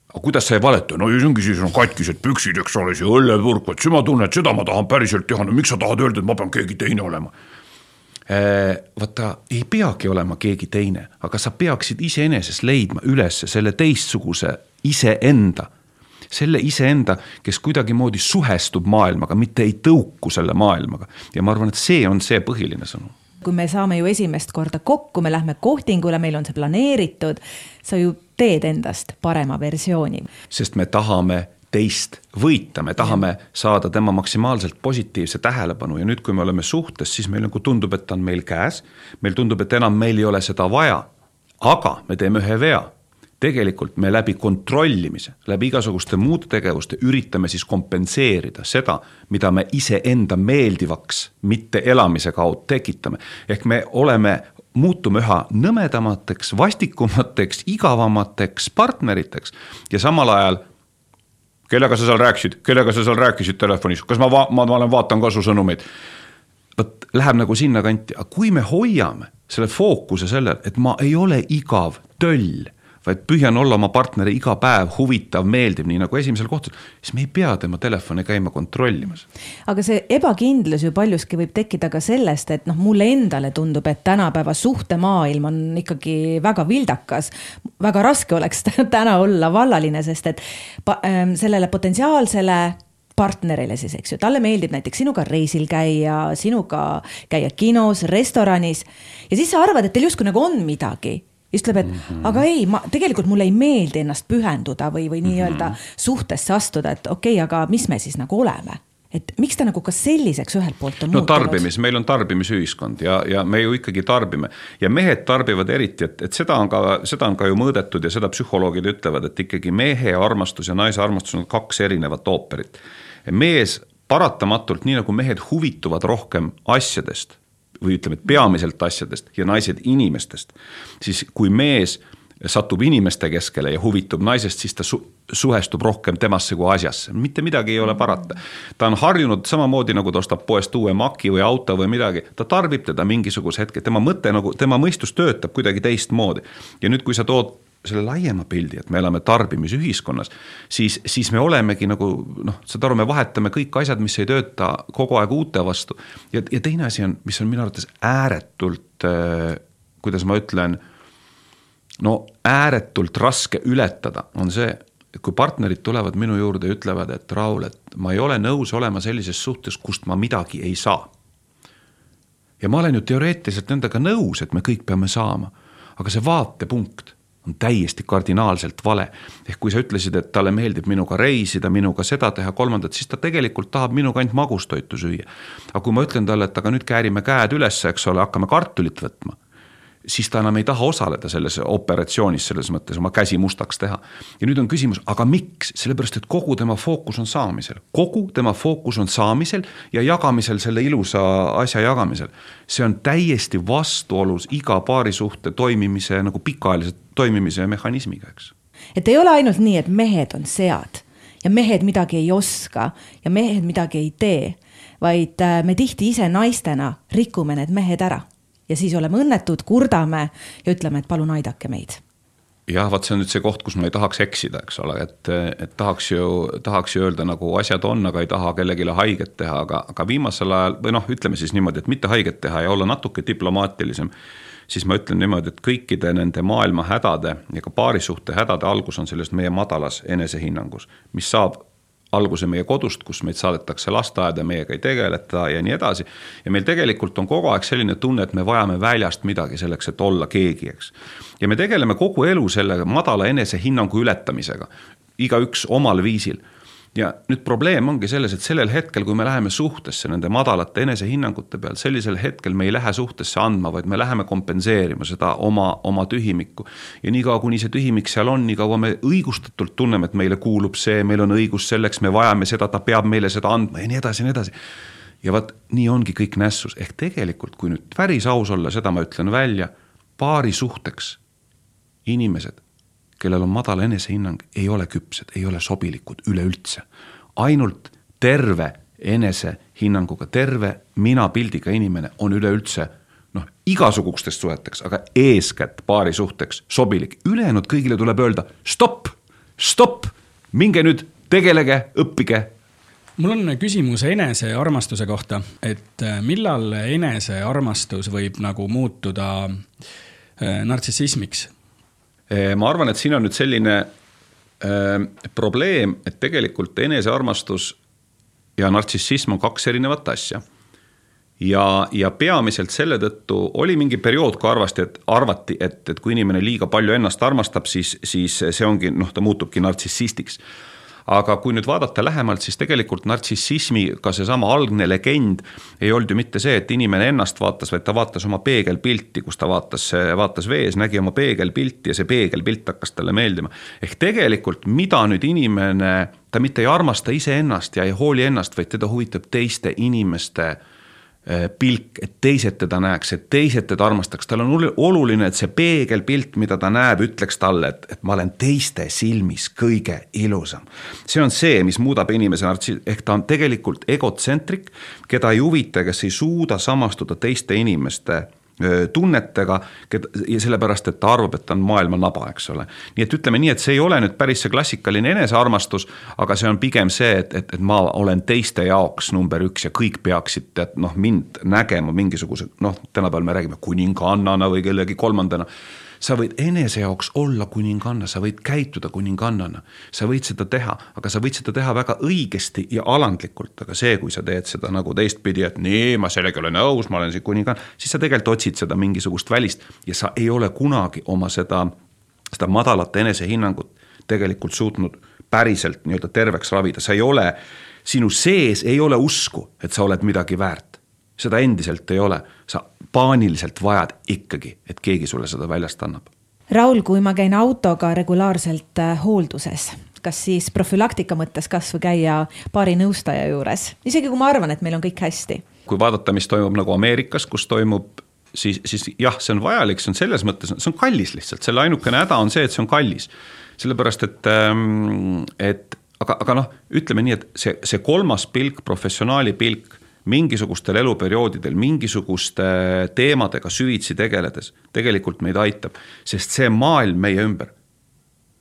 aga kuidas sa ei valeta, no see ongi siis on katkised püksid, eks ole, see õllepurk, vot siis ma tunnen, et seda ma tahan päriselt teha, no miks sa tahad öelda, et ma pean keegi teine olema vaata, ei peagi olema keegi teine, aga sa peaksid iseenesest leidma üles selle teistsuguse iseenda. selle iseenda, kes kuidagimoodi suhestub maailmaga, mitte ei tõuku selle maailmaga. ja ma arvan, et see on see põhiline sõnum kui me saame ju esimest korda kokku, me lähme kohtingule, meil on see planeeritud, sa ju teed endast parema versiooni. sest me tahame teist võita, me tahame saada tema maksimaalselt positiivse tähelepanu ja nüüd, kui me oleme suhtes, siis meil nagu tundub, et ta on meil käes. meil tundub, et enam meil ei ole seda vaja. aga me teeme ühe vea. tegelikult me läbi kontrollimise, läbi igasuguste muude tegevuste üritame siis kompenseerida seda, mida me iseenda meeldivaks mitte elamise kaudu tekitame. ehk me oleme muutume üha nõmedamateks, vastikumateks, igavamateks partneriteks ja samal ajal kellega sa seal rääkisid, kellega sa seal rääkisid telefonis, kas ma va-, ma, ma olen, vaatan ka su sõnumeid. vot läheb nagu sinnakanti, aga kui me hoiame selle fookuse sellel, et ma ei ole igav töll vaid püüan olla oma partneri iga päev huvitav, meeldiv, nii nagu esimesel kohtul, siis me ei pea tema telefoni käima kontrollimas. aga see ebakindlus ju paljuski võib tekkida ka sellest, et noh, mulle endale tundub, et tänapäeva suhtemaailm on ikkagi väga vildakas. väga raske oleks täna olla vallaline, sest et ähm, sellele potentsiaalsele partnerile siis, eks ju, talle meeldib näiteks sinuga reisil käia, sinuga käia kinos, restoranis ja siis sa arvad, et teil justkui nagu on midagi siis ütleb, et mm -hmm. aga ei, ma tegelikult mulle ei meeldi ennast pühenduda või, või nii-öelda mm -hmm. suhtesse astuda, et okei okay,, aga mis me siis nagu oleme et miks ta nagu ka selliseks ühelt poolt on no, muutunud? tarbimis, meil on tarbimisühiskond ja, ja me ju ikkagi tarbime ja mehed tarbivad eriti, et, et seda on ka, seda on ka ju mõõdetud ja seda psühholoogid ütlevad, et ikkagi mehe armastus ja naise armastus on kaks erinevat ooperit. mees paratamatult, nii nagu mehed huvituvad rohkem asjadest või ütleme, et peamiselt asjadest ja naised inimestest, siis kui mees satub inimeste keskele ja huvitub naisest, siis ta su suhestub rohkem temasse kui asjasse, mitte midagi ei ole parata. ta on harjunud samamoodi, nagu ta ostab poest uue maki või auto või midagi, ta tarbib teda mingisuguse hetke, tema mõte nagu, tema mõistus töötab kuidagi teistmoodi. ja nüüd, kui sa tood selle laiema pildi, et me elame tarbimisühiskonnas, siis, siis me olemegi nagu noh, saad aru, me vahetame kõik asjad, mis ei tööta kogu aeg uute vastu. ja, ja teine asi on, mis on minu arvates ääretult äh,, kuidas ma ütlen, no ääretult raske ületada, on see, et kui partnerid tulevad minu juurde ja ütlevad, et Raul, et ma ei ole nõus olema sellises suhtes, kust ma midagi ei saa. ja ma olen ju teoreetiliselt nendega nõus, et me kõik peame saama, aga see vaatepunkt on täiesti kardinaalselt vale. ehk kui sa ütlesid, et talle meeldib minuga reisida, minuga seda teha, kolmandat, siis ta tegelikult tahab minuga ainult magustoitu süüa. aga kui ma ütlen talle, et aga nüüd käärime käed üles, eks ole, hakkame kartulit võtma, siis ta enam ei taha osaleda selles operatsioonis, selles mõttes oma käsi mustaks teha. ja nüüd on küsimus, aga miks, sellepärast et kogu tema fookus on saamisel, kogu tema fookus on saamisel ja jagamisel, selle ilusa asja jagamisel. see on täiesti vastuolus iga paarisuhte toimimise nagu pikaajalise toimimise mehhanismiga, eks. et ei ole ainult nii, et mehed on sead ja mehed midagi ei oska ja mehed midagi ei tee, vaid äh, me tihti ise naistena rikume need mehed ära ja siis oleme õnnetud, kurdame ja ütleme, et palun aidake meid jah, vot see on nüüd see koht, kus ma ei tahaks eksida, eks ole, et, et tahaks ju, tahaks ju öelda nagu asjad on, aga ei taha kellelegi haiget teha, aga, aga viimasel ajal või noh, ütleme siis niimoodi, et mitte haiget teha ja olla natuke diplomaatilisem. siis ma ütlen niimoodi, et kõikide nende maailma hädade ja ka paarisuhte hädade algus on selles meie madalas enesehinnangus, mis saab alguse meie kodust, kus meid saadetakse lasteaeda, meiega ei tegeleta ja nii edasi. ja meil tegelikult on kogu aeg selline tunne, et me vajame väljast midagi selleks, et olla keegi, eks. ja me tegeleme kogu elu selle madala enesehinnangu ületamisega, igaüks omal viisil ja nüüd probleem ongi selles, et sellel hetkel, kui me läheme suhtesse nende madalate enesehinnangute peal, sellisel hetkel me ei lähe suhtesse andma, vaid me läheme kompenseerima seda oma, oma tühimikku. ja niikaua, kuni see tühimik seal on, niikaua me õigustatult tunneme, et meile kuulub see, meil on õigus selleks, me vajame seda, ta peab meile seda andma ja nii edasi ja nii edasi. ja vot nii ongi kõik nässus, ehk tegelikult, kui nüüd päris aus olla, seda ma ütlen välja, paari suhteks inimesed kellel on madal enesehinnang, ei ole küpsed, ei ole sobilikud üleüldse. ainult terve enesehinnanguga, terve minapildiga inimene on üleüldse noh, igasugustest suheteks, aga eeskätt paarisuhteks sobilik, ülejäänud kõigile tuleb öelda stopp, stopp, minge nüüd tegelege, õppige. mul on küsimus enesearmastuse kohta, et äh, millal enesearmastus võib nagu muutuda äh, nartsissismiks ma arvan, et siin on nüüd selline äh, probleem, et tegelikult enesearmastus ja nartsissism on kaks erinevat asja. ja, ja peamiselt selle tõttu oli mingi periood, kui arvasti, et arvati, et, et kui inimene liiga palju ennast armastab, siis, siis see ongi noh, ta muutubki nartsissistiks aga kui nüüd vaadata lähemalt, siis tegelikult nartsissismiga seesama algne legend ei olnud ju mitte see, et inimene ennast vaatas, vaid ta vaatas oma peegelpilti, kus ta vaatas, vaatas vees, nägi oma peegelpilti ja see peegelpilt hakkas talle meeldima. ehk tegelikult, mida nüüd inimene, ta mitte ei armasta iseennast ja ei hooli ennast, vaid teda huvitab teiste inimeste pilk, et teised teda näeks, et teised teda armastaks, tal on oluline, et see peegelpilt, mida ta näeb, ütleks talle, et, et ma olen teiste silmis kõige ilusam. see on see, mis muudab inimese nartsi-, ehk ta on tegelikult egotsentrik, keda ei huvita, kes ei suuda samastuda teiste inimeste tunnetega, ja sellepärast, et ta arvab, et ta on maailma naba, eks ole. nii et ütleme nii, et see ei ole nüüd päris see klassikaline enesearmastus, aga see on pigem see, et, et, et ma olen teiste jaoks number üks ja kõik peaksid tead noh, mind nägema mingisuguse noh, tänapäeval me räägime kuningannana või kellegi kolmandana sa võid enese jaoks olla kuninganna, sa võid käituda kuningannana, sa võid seda teha, aga sa võid seda teha väga õigesti ja alandlikult, aga see, kui sa teed seda nagu teistpidi, et nii, ma sellega olen nõus, ma olen siin kuningann, siis sa tegelikult otsid seda mingisugust välist ja sa ei ole kunagi oma seda, seda madalat enesehinnangut tegelikult suutnud päriselt nii-öelda terveks ravida, sa ei ole, sinu sees ei ole usku, et sa oled midagi väärt seda endiselt ei ole, sa paaniliselt vajad ikkagi, et keegi sulle seda väljast annab. Raul, kui ma käin autoga regulaarselt äh, hoolduses, kas siis profülaktika mõttes kasvõi käia paari nõustaja juures, isegi kui ma arvan, et meil on kõik hästi? kui vaadata, mis toimub nagu Ameerikas, kus toimub siis, siis jah, see on vajalik, see on selles mõttes, see on kallis lihtsalt, selle ainukene häda on see, et see on kallis. sellepärast, et, ähm, et aga, aga noh, ütleme nii, et see, see kolmas pilk, professionaali pilk mingisugustel eluperioodidel mingisuguste teemadega süvitsi tegeledes tegelikult meid aitab, sest see maailm meie ümber,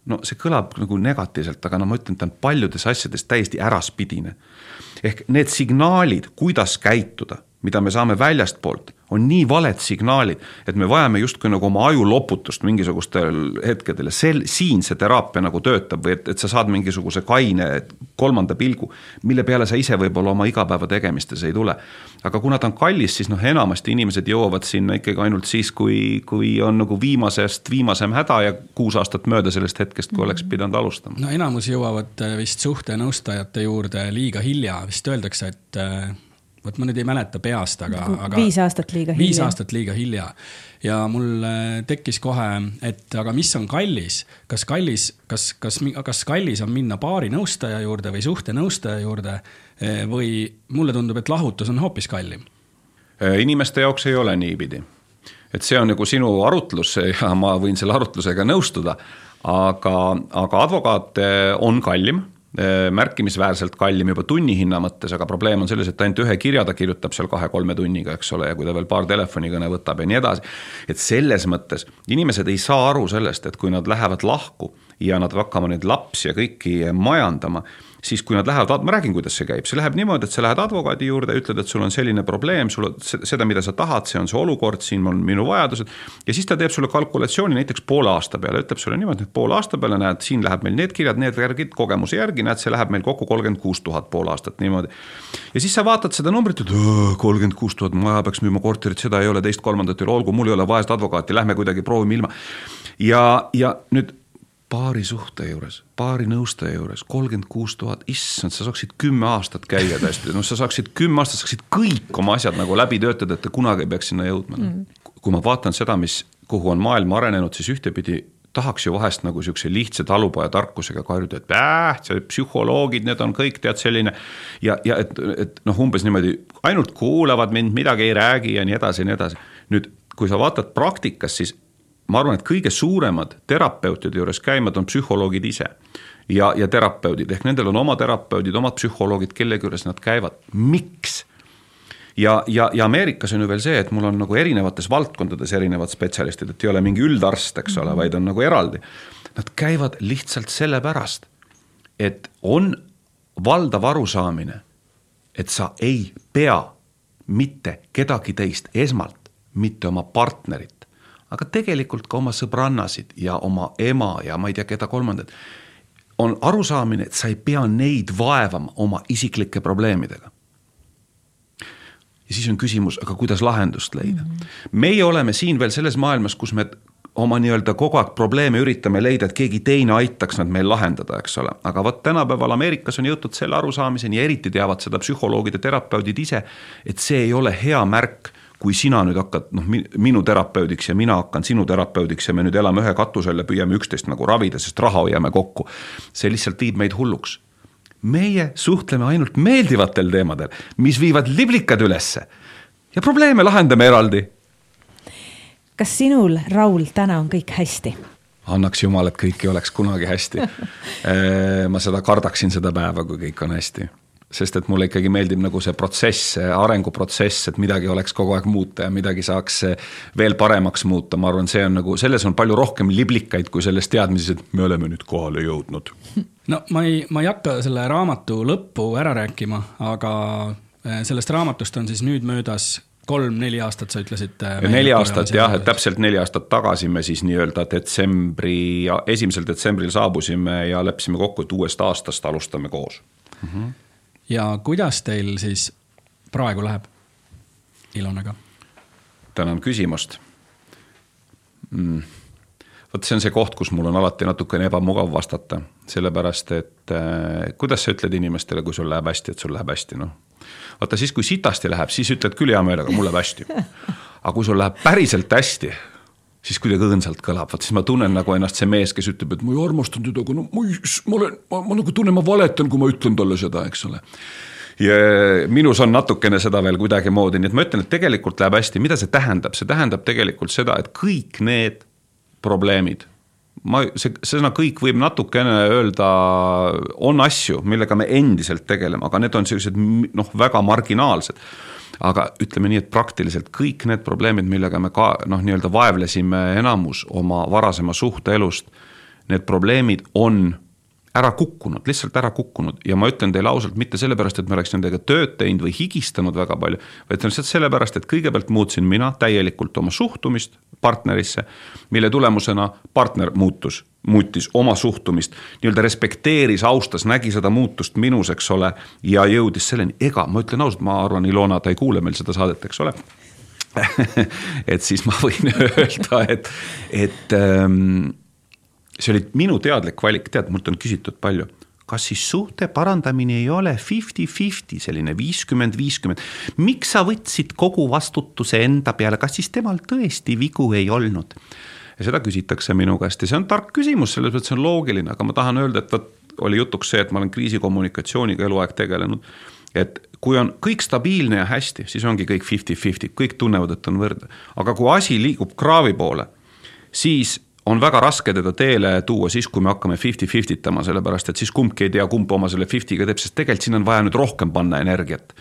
no see kõlab nagu negatiivselt, aga no ma ütlen, ta on paljudes asjades täiesti äraspidine. ehk need signaalid, kuidas käituda, mida me saame väljastpoolt on nii valed signaalid, et me vajame justkui nagu oma aju loputust mingisugustel hetkedel ja sel, siin see teraapia nagu töötab või et, et sa saad mingisuguse kaine kolmanda pilgu, mille peale sa ise võib-olla oma igapäeva tegemistes ei tule. aga kuna ta on kallis, siis noh, enamasti inimesed jõuavad sinna ikkagi ainult siis, kui, kui on nagu viimasest viimasem häda ja kuus aastat mööda sellest hetkest, kui oleks pidanud alustama. no enamus jõuavad vist suhtenõustajate juurde liiga hilja, vist öeldakse, et vot ma nüüd ei mäleta peast, aga, aga. viis aastat liiga hilja. viis aastat liiga hilja. ja mul äh, tekkis kohe, et aga mis on kallis, kas kallis, kas, kas, kas kallis on minna baarinõustaja juurde või suhtenõustaja juurde eh, või mulle tundub, et lahutus on hoopis kallim? Äh, inimeste jaoks ei ole niipidi. et see on nagu sinu arutlus ja ma võin selle arutlusega nõustuda, aga, aga advokaat on kallim Äh, märkimisväärselt kallim juba tunnihinna mõttes, aga probleem on selles, et ainult ühe kirja ta kirjutab seal kahe-kolme tunniga, eks ole, ja kui ta veel paar telefonikõne võtab ja nii edasi. et selles mõttes inimesed ei saa aru sellest, et kui nad lähevad lahku ja nad hakkavad neid lapsi ja kõiki majandama siis kui nad lähevad, ma räägin, kuidas see käib, see läheb niimoodi, et sa lähed advokaadi juurde, ütled, et sul on selline probleem, sul on seda, mida sa tahad, see on see olukord, siin on minu vajadused. ja siis ta teeb sulle kalkulatsiooni näiteks poole aasta peale, ütleb sulle niimoodi, et poole aasta peale näed, siin läheb meil need kirjad, need värgid, kogemuse järgi näed, see läheb meil kokku kolmkümmend kuus tuhat pool aastat niimoodi. ja siis sa vaatad seda numbrit, et kolmkümmend kuus tuhat, ma peaks müüma korterit, seda ei ole, teist-kolmandat ei ole, olgu, mul ei ole vaest advokaati, lähme kuidagi proovime ilma. ja, ja nüüd paarisuhte juures, paarinõustaja juures kolmkümmend kuus tuhat, issand, sa saaksid kümme aastat käia tõesti, noh, sa saaksid kümme aastat, saaksid kõik oma asjad nagu läbi töötada, et te kunagi ei peaks sinna jõudma mm.. kui ma vaatan seda, mis, kuhu on maailm arenenud, siis ühtepidi tahaks ju vahest nagu niisuguse lihtsa talupojatarkusega karjuda, et äh, see psühholoogid, need on kõik tead selline. ja, ja et, et noh, umbes niimoodi ainult kuulavad mind, midagi ei räägi ja nii edasi ja nii edasi. nüüd, kui sa vaatad praktikas, siis ma arvan, et kõige suuremad terapeutide juures käimad on psühholoogid ise ja, ja terapeudid ehk nendel on oma terapeudid, omad psühholoogid, kelle juures nad käivad, miks? ja, ja, ja Ameerikas on ju veel see, et mul on nagu erinevates valdkondades erinevad spetsialistid, et ei ole mingi üldarst, eks ole, vaid on nagu eraldi. Nad käivad lihtsalt sellepärast, et on valdav arusaamine, et sa ei pea mitte kedagi teist esmalt, mitte oma partnerit aga tegelikult ka oma sõbrannasid ja oma ema ja ma ei tea, keda kolmandat. on arusaamine, et sa ei pea neid vaevama oma isiklike probleemidega. ja siis on küsimus, aga kuidas lahendust leida mm. -hmm. meie oleme siin veel selles maailmas, kus me oma nii-öelda kogu aeg probleeme üritame leida, et keegi teine aitaks nad meil lahendada, eks ole. aga vot tänapäeval Ameerikas on jõutud selle arusaamiseni ja eriti teavad seda psühholoogid ja terapeudid ise, et see ei ole hea märk kui sina nüüd hakkad noh, minu terapeudiks ja mina hakkan sinu terapeudiks ja me nüüd elame ühe katuse all ja püüame üksteist nagu ravida, sest raha hoiame kokku. see lihtsalt viib meid hulluks. meie suhtleme ainult meeldivatel teemadel, mis viivad liblikad ülesse ja probleeme lahendame eraldi. kas sinul, Raul, täna on kõik hästi? annaks jumal, et kõik ei oleks kunagi hästi ma seda kardaksin seda päeva, kui kõik on hästi sest et mulle ikkagi meeldib nagu see protsess, see arenguprotsess, et midagi oleks kogu aeg muuta ja midagi saaks veel paremaks muuta, ma arvan, see on nagu, selles on palju rohkem liblikaid kui selles teadmises, et me oleme nüüd kohale jõudnud. no ma ei, ma ei hakka selle raamatu lõppu ära rääkima, aga eh, sellest raamatust on siis nüüd möödas kolm-neli aastat, sa ütlesid. Eh, neli aastat jah, et täpselt neli aastat tagasi me siis nii-öelda detsembri, esimesel detsembril saabusime ja leppisime kokku, et uuest aastast alustame koos mm. -hmm ja kuidas teil siis praegu läheb Ilonaga? tänan küsimast mm.. vot see on see koht, kus mul on alati natukene ebamugav vastata, sellepärast et äh, kuidas sa ütled inimestele, kui sul läheb hästi, et sul läheb hästi, noh. vaata siis, kui sitasti läheb, siis ütled küll hea meelega, mul läheb hästi. aga kui sul läheb päriselt hästi, siis kuidagi õõnsalt kõlab, vot siis ma tunnen nagu ennast see mees, kes ütleb, et ma ju armastan teda, aga no ma ei, ma olen, ma, nagu tunnen, ma valetan, kui ma ütlen talle seda, eks ole. ja minus on natukene seda veel kuidagimoodi, nii et ma ütlen, et tegelikult läheb hästi, mida see tähendab, see tähendab tegelikult seda, et kõik need probleemid, ma, see, sõna kõik võib natukene öelda, on asju, millega me endiselt tegeleme, aga need on sellised noh, väga marginaalsed aga ütleme nii, et praktiliselt kõik need probleemid, millega me ka noh, nii-öelda vaevlesime enamus oma varasema suhteelust, need probleemid on ära kukkunud, lihtsalt ära kukkunud. Ja ma ütlen teile ausalt, mitte sellepärast, et me oleks nendega tööd teinud või higistanud väga palju, vaid lihtsalt sellepärast, et kõigepealt muutsin mina täielikult oma suhtumist partnerisse, mille tulemusena partner muutus, muutis oma suhtumist, nii-öelda respekteeris, austas, nägi seda muutust minus, eks ole, ja jõudis selleni, ega ma ütlen ausalt, ma arvan, Ilona, ta ei kuule meil seda saadet, eks ole. Et siis ma võin öelda, et, et ähm, see oli minu teadlik valik, tead, mult on küsitud palju, kas siis suhte parandamine ei ole fifty-fifty, selline viiskümmend, viiskümmend. miks sa võtsid kogu vastutuse enda peale, kas siis temal tõesti vigu ei olnud? ja seda küsitakse minu käest ja see on tark küsimus, selles mõttes on loogiline, aga ma tahan öelda, et vot oli jutuks see, et ma olen kriisikommunikatsiooniga eluaeg tegelenud. et kui on kõik stabiilne ja hästi, siis ongi kõik fifty-fifty, kõik tunnevad, et on võrdne. aga kui asi liigub kraavi poole, siis on väga raske teda teele tuua siis, kui me hakkame fifty-fifty tama, sellepärast et siis kumbki ei tea, kumb oma selle fifty'ga teeb, sest tegelikult siin on vaja nüüd rohkem panna energiat.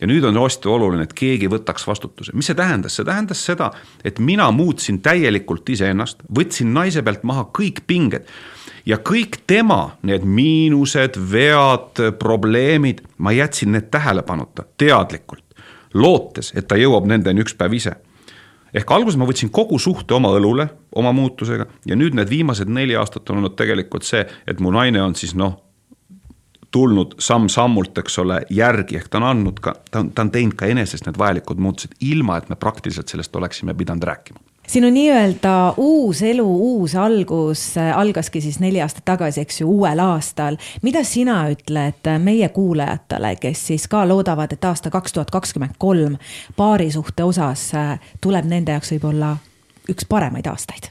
ja nüüd on hästi oluline, et keegi võtaks vastutuse, mis see tähendas, see tähendas seda, et mina muutsin täielikult iseennast, võtsin naise pealt maha kõik pinged ja kõik tema need miinused, vead, probleemid, ma jätsin need tähelepanuta teadlikult, lootes, et ta jõuab nendeni üks päev ise ehk alguses ma võtsin kogu suhte oma õlule, oma muutusega ja nüüd need viimased neli aastat on olnud tegelikult see, et mu naine on siis noh, tulnud samm-sammult, eks ole, järgi, ehk ta on andnud ka, ta on, ta on teinud ka enesest need vajalikud muutused, ilma et me praktiliselt sellest oleksime pidanud rääkima sinu nii-öelda uus elu, uus algus äh, algaski siis neli aastat tagasi, eks ju, uuel aastal. mida sina ütled meie kuulajatele, kes siis ka loodavad, et aasta kaks tuhat kakskümmend kolm paarisuhte osas äh, tuleb nende jaoks võib-olla üks paremaid aastaid?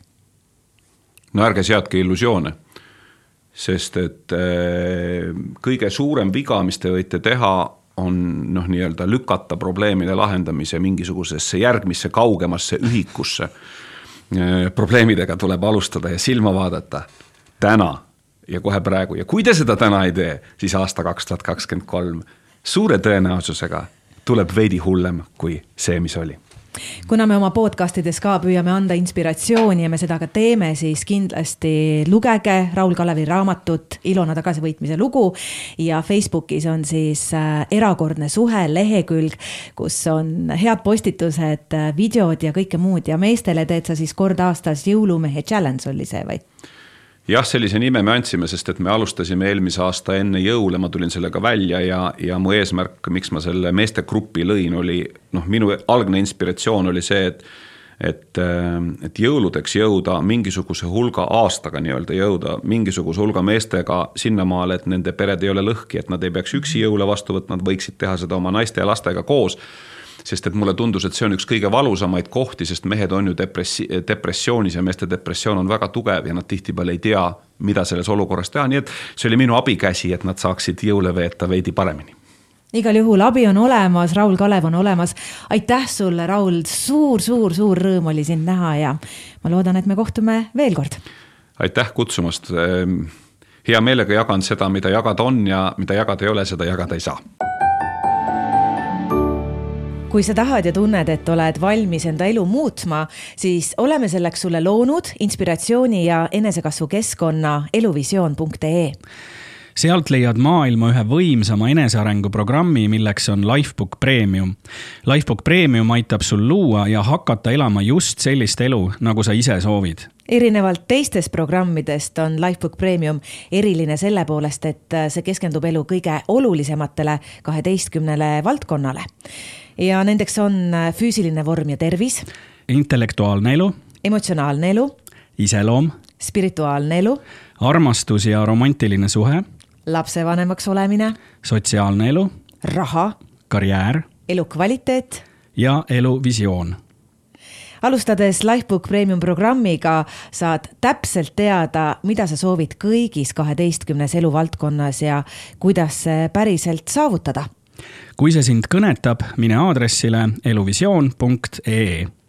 no ärge seadke illusioone, sest et äh, kõige suurem viga, mis te võite teha, on noh, nii-öelda lükata probleemide lahendamise mingisugusesse järgmisse kaugemasse ühikusse. Äh, probleemidega tuleb alustada ja silma vaadata täna ja kohe praegu ja kui te seda täna ei tee, siis aasta kaks tuhat kakskümmend kolm suure tõenäosusega tuleb veidi hullem kui see, mis oli kuna me oma podcast ides ka püüame anda inspiratsiooni ja me seda ka teeme, siis kindlasti lugege Raul Kalevi raamatut Ilona tagasivõitmise lugu. ja Facebookis on siis äh, erakordne suhe lehekülg, kus on head postitused, äh, videod ja kõike muud ja meestele teed sa siis kord aastas jõulumehe challenge oli see või? Jah, sellise nime me andsime, sest et me alustasime eelmise aasta enne jõule, ma tulin sellega välja ja, ja mu eesmärk, miks ma selle meestegrupi lõin, oli noh, minu algne inspiratsioon oli see, et et, et jõuludeks jõuda mingisuguse hulga aastaga nii-öelda jõuda mingisuguse hulga meestega sinnamaale, et nende pered ei ole lõhki, et nad ei peaks üksi jõule vastu võtma, nad võiksid teha seda oma naiste ja lastega koos sest et mulle tundus, et see on üks kõige valusamaid kohti, sest mehed on ju depressi-, depressioonis ja meeste depressioon on väga tugev ja nad tihtipeale ei tea, mida selles olukorras teha, nii et see oli minu abikäsi, et nad saaksid jõule veeta veidi paremini igal juhul abi on olemas, Raul Kalev on olemas. aitäh sulle, Raul suur,, suur-suur-suur rõõm oli sind näha ja ma loodan, et me kohtume veel kord. aitäh kutsumast. Ehm, hea meelega jagan seda, mida jagada on ja mida jagada ei ole, seda jagada ei saa kui sa tahad ja tunned, et oled valmis enda elu muutma, siis oleme selleks sulle loonud inspiratsiooni ja enesekasvu keskkonna eluvisioon.ee sealt leiad maailma ühe võimsama enesearengu programmi, milleks on Lifebook Premium. Lifebook Premium aitab sul luua ja hakata elama just sellist elu, nagu sa ise soovid. Erinevalt teistest programmidest on Lifebook Premium eriline selle poolest, et see keskendub elu kõige olulisematele kaheteistkümnele valdkonnale ja nendeks on äh, füüsiline vorm ja tervis. intellektuaalne elu. emotsionaalne elu. iseloom. spirituaalne elu. armastus ja romantiline suhe. lapsevanemaks olemine. sotsiaalne elu. raha. karjäär. elukvaliteet. ja eluvisioon alustades Lifebook Premium programmiga saad täpselt teada, mida sa soovid kõigis kaheteistkümnes eluvaldkonnas ja kuidas see päriselt saavutada kui see sind kõnetab, mine aadressile eluvisioon.ee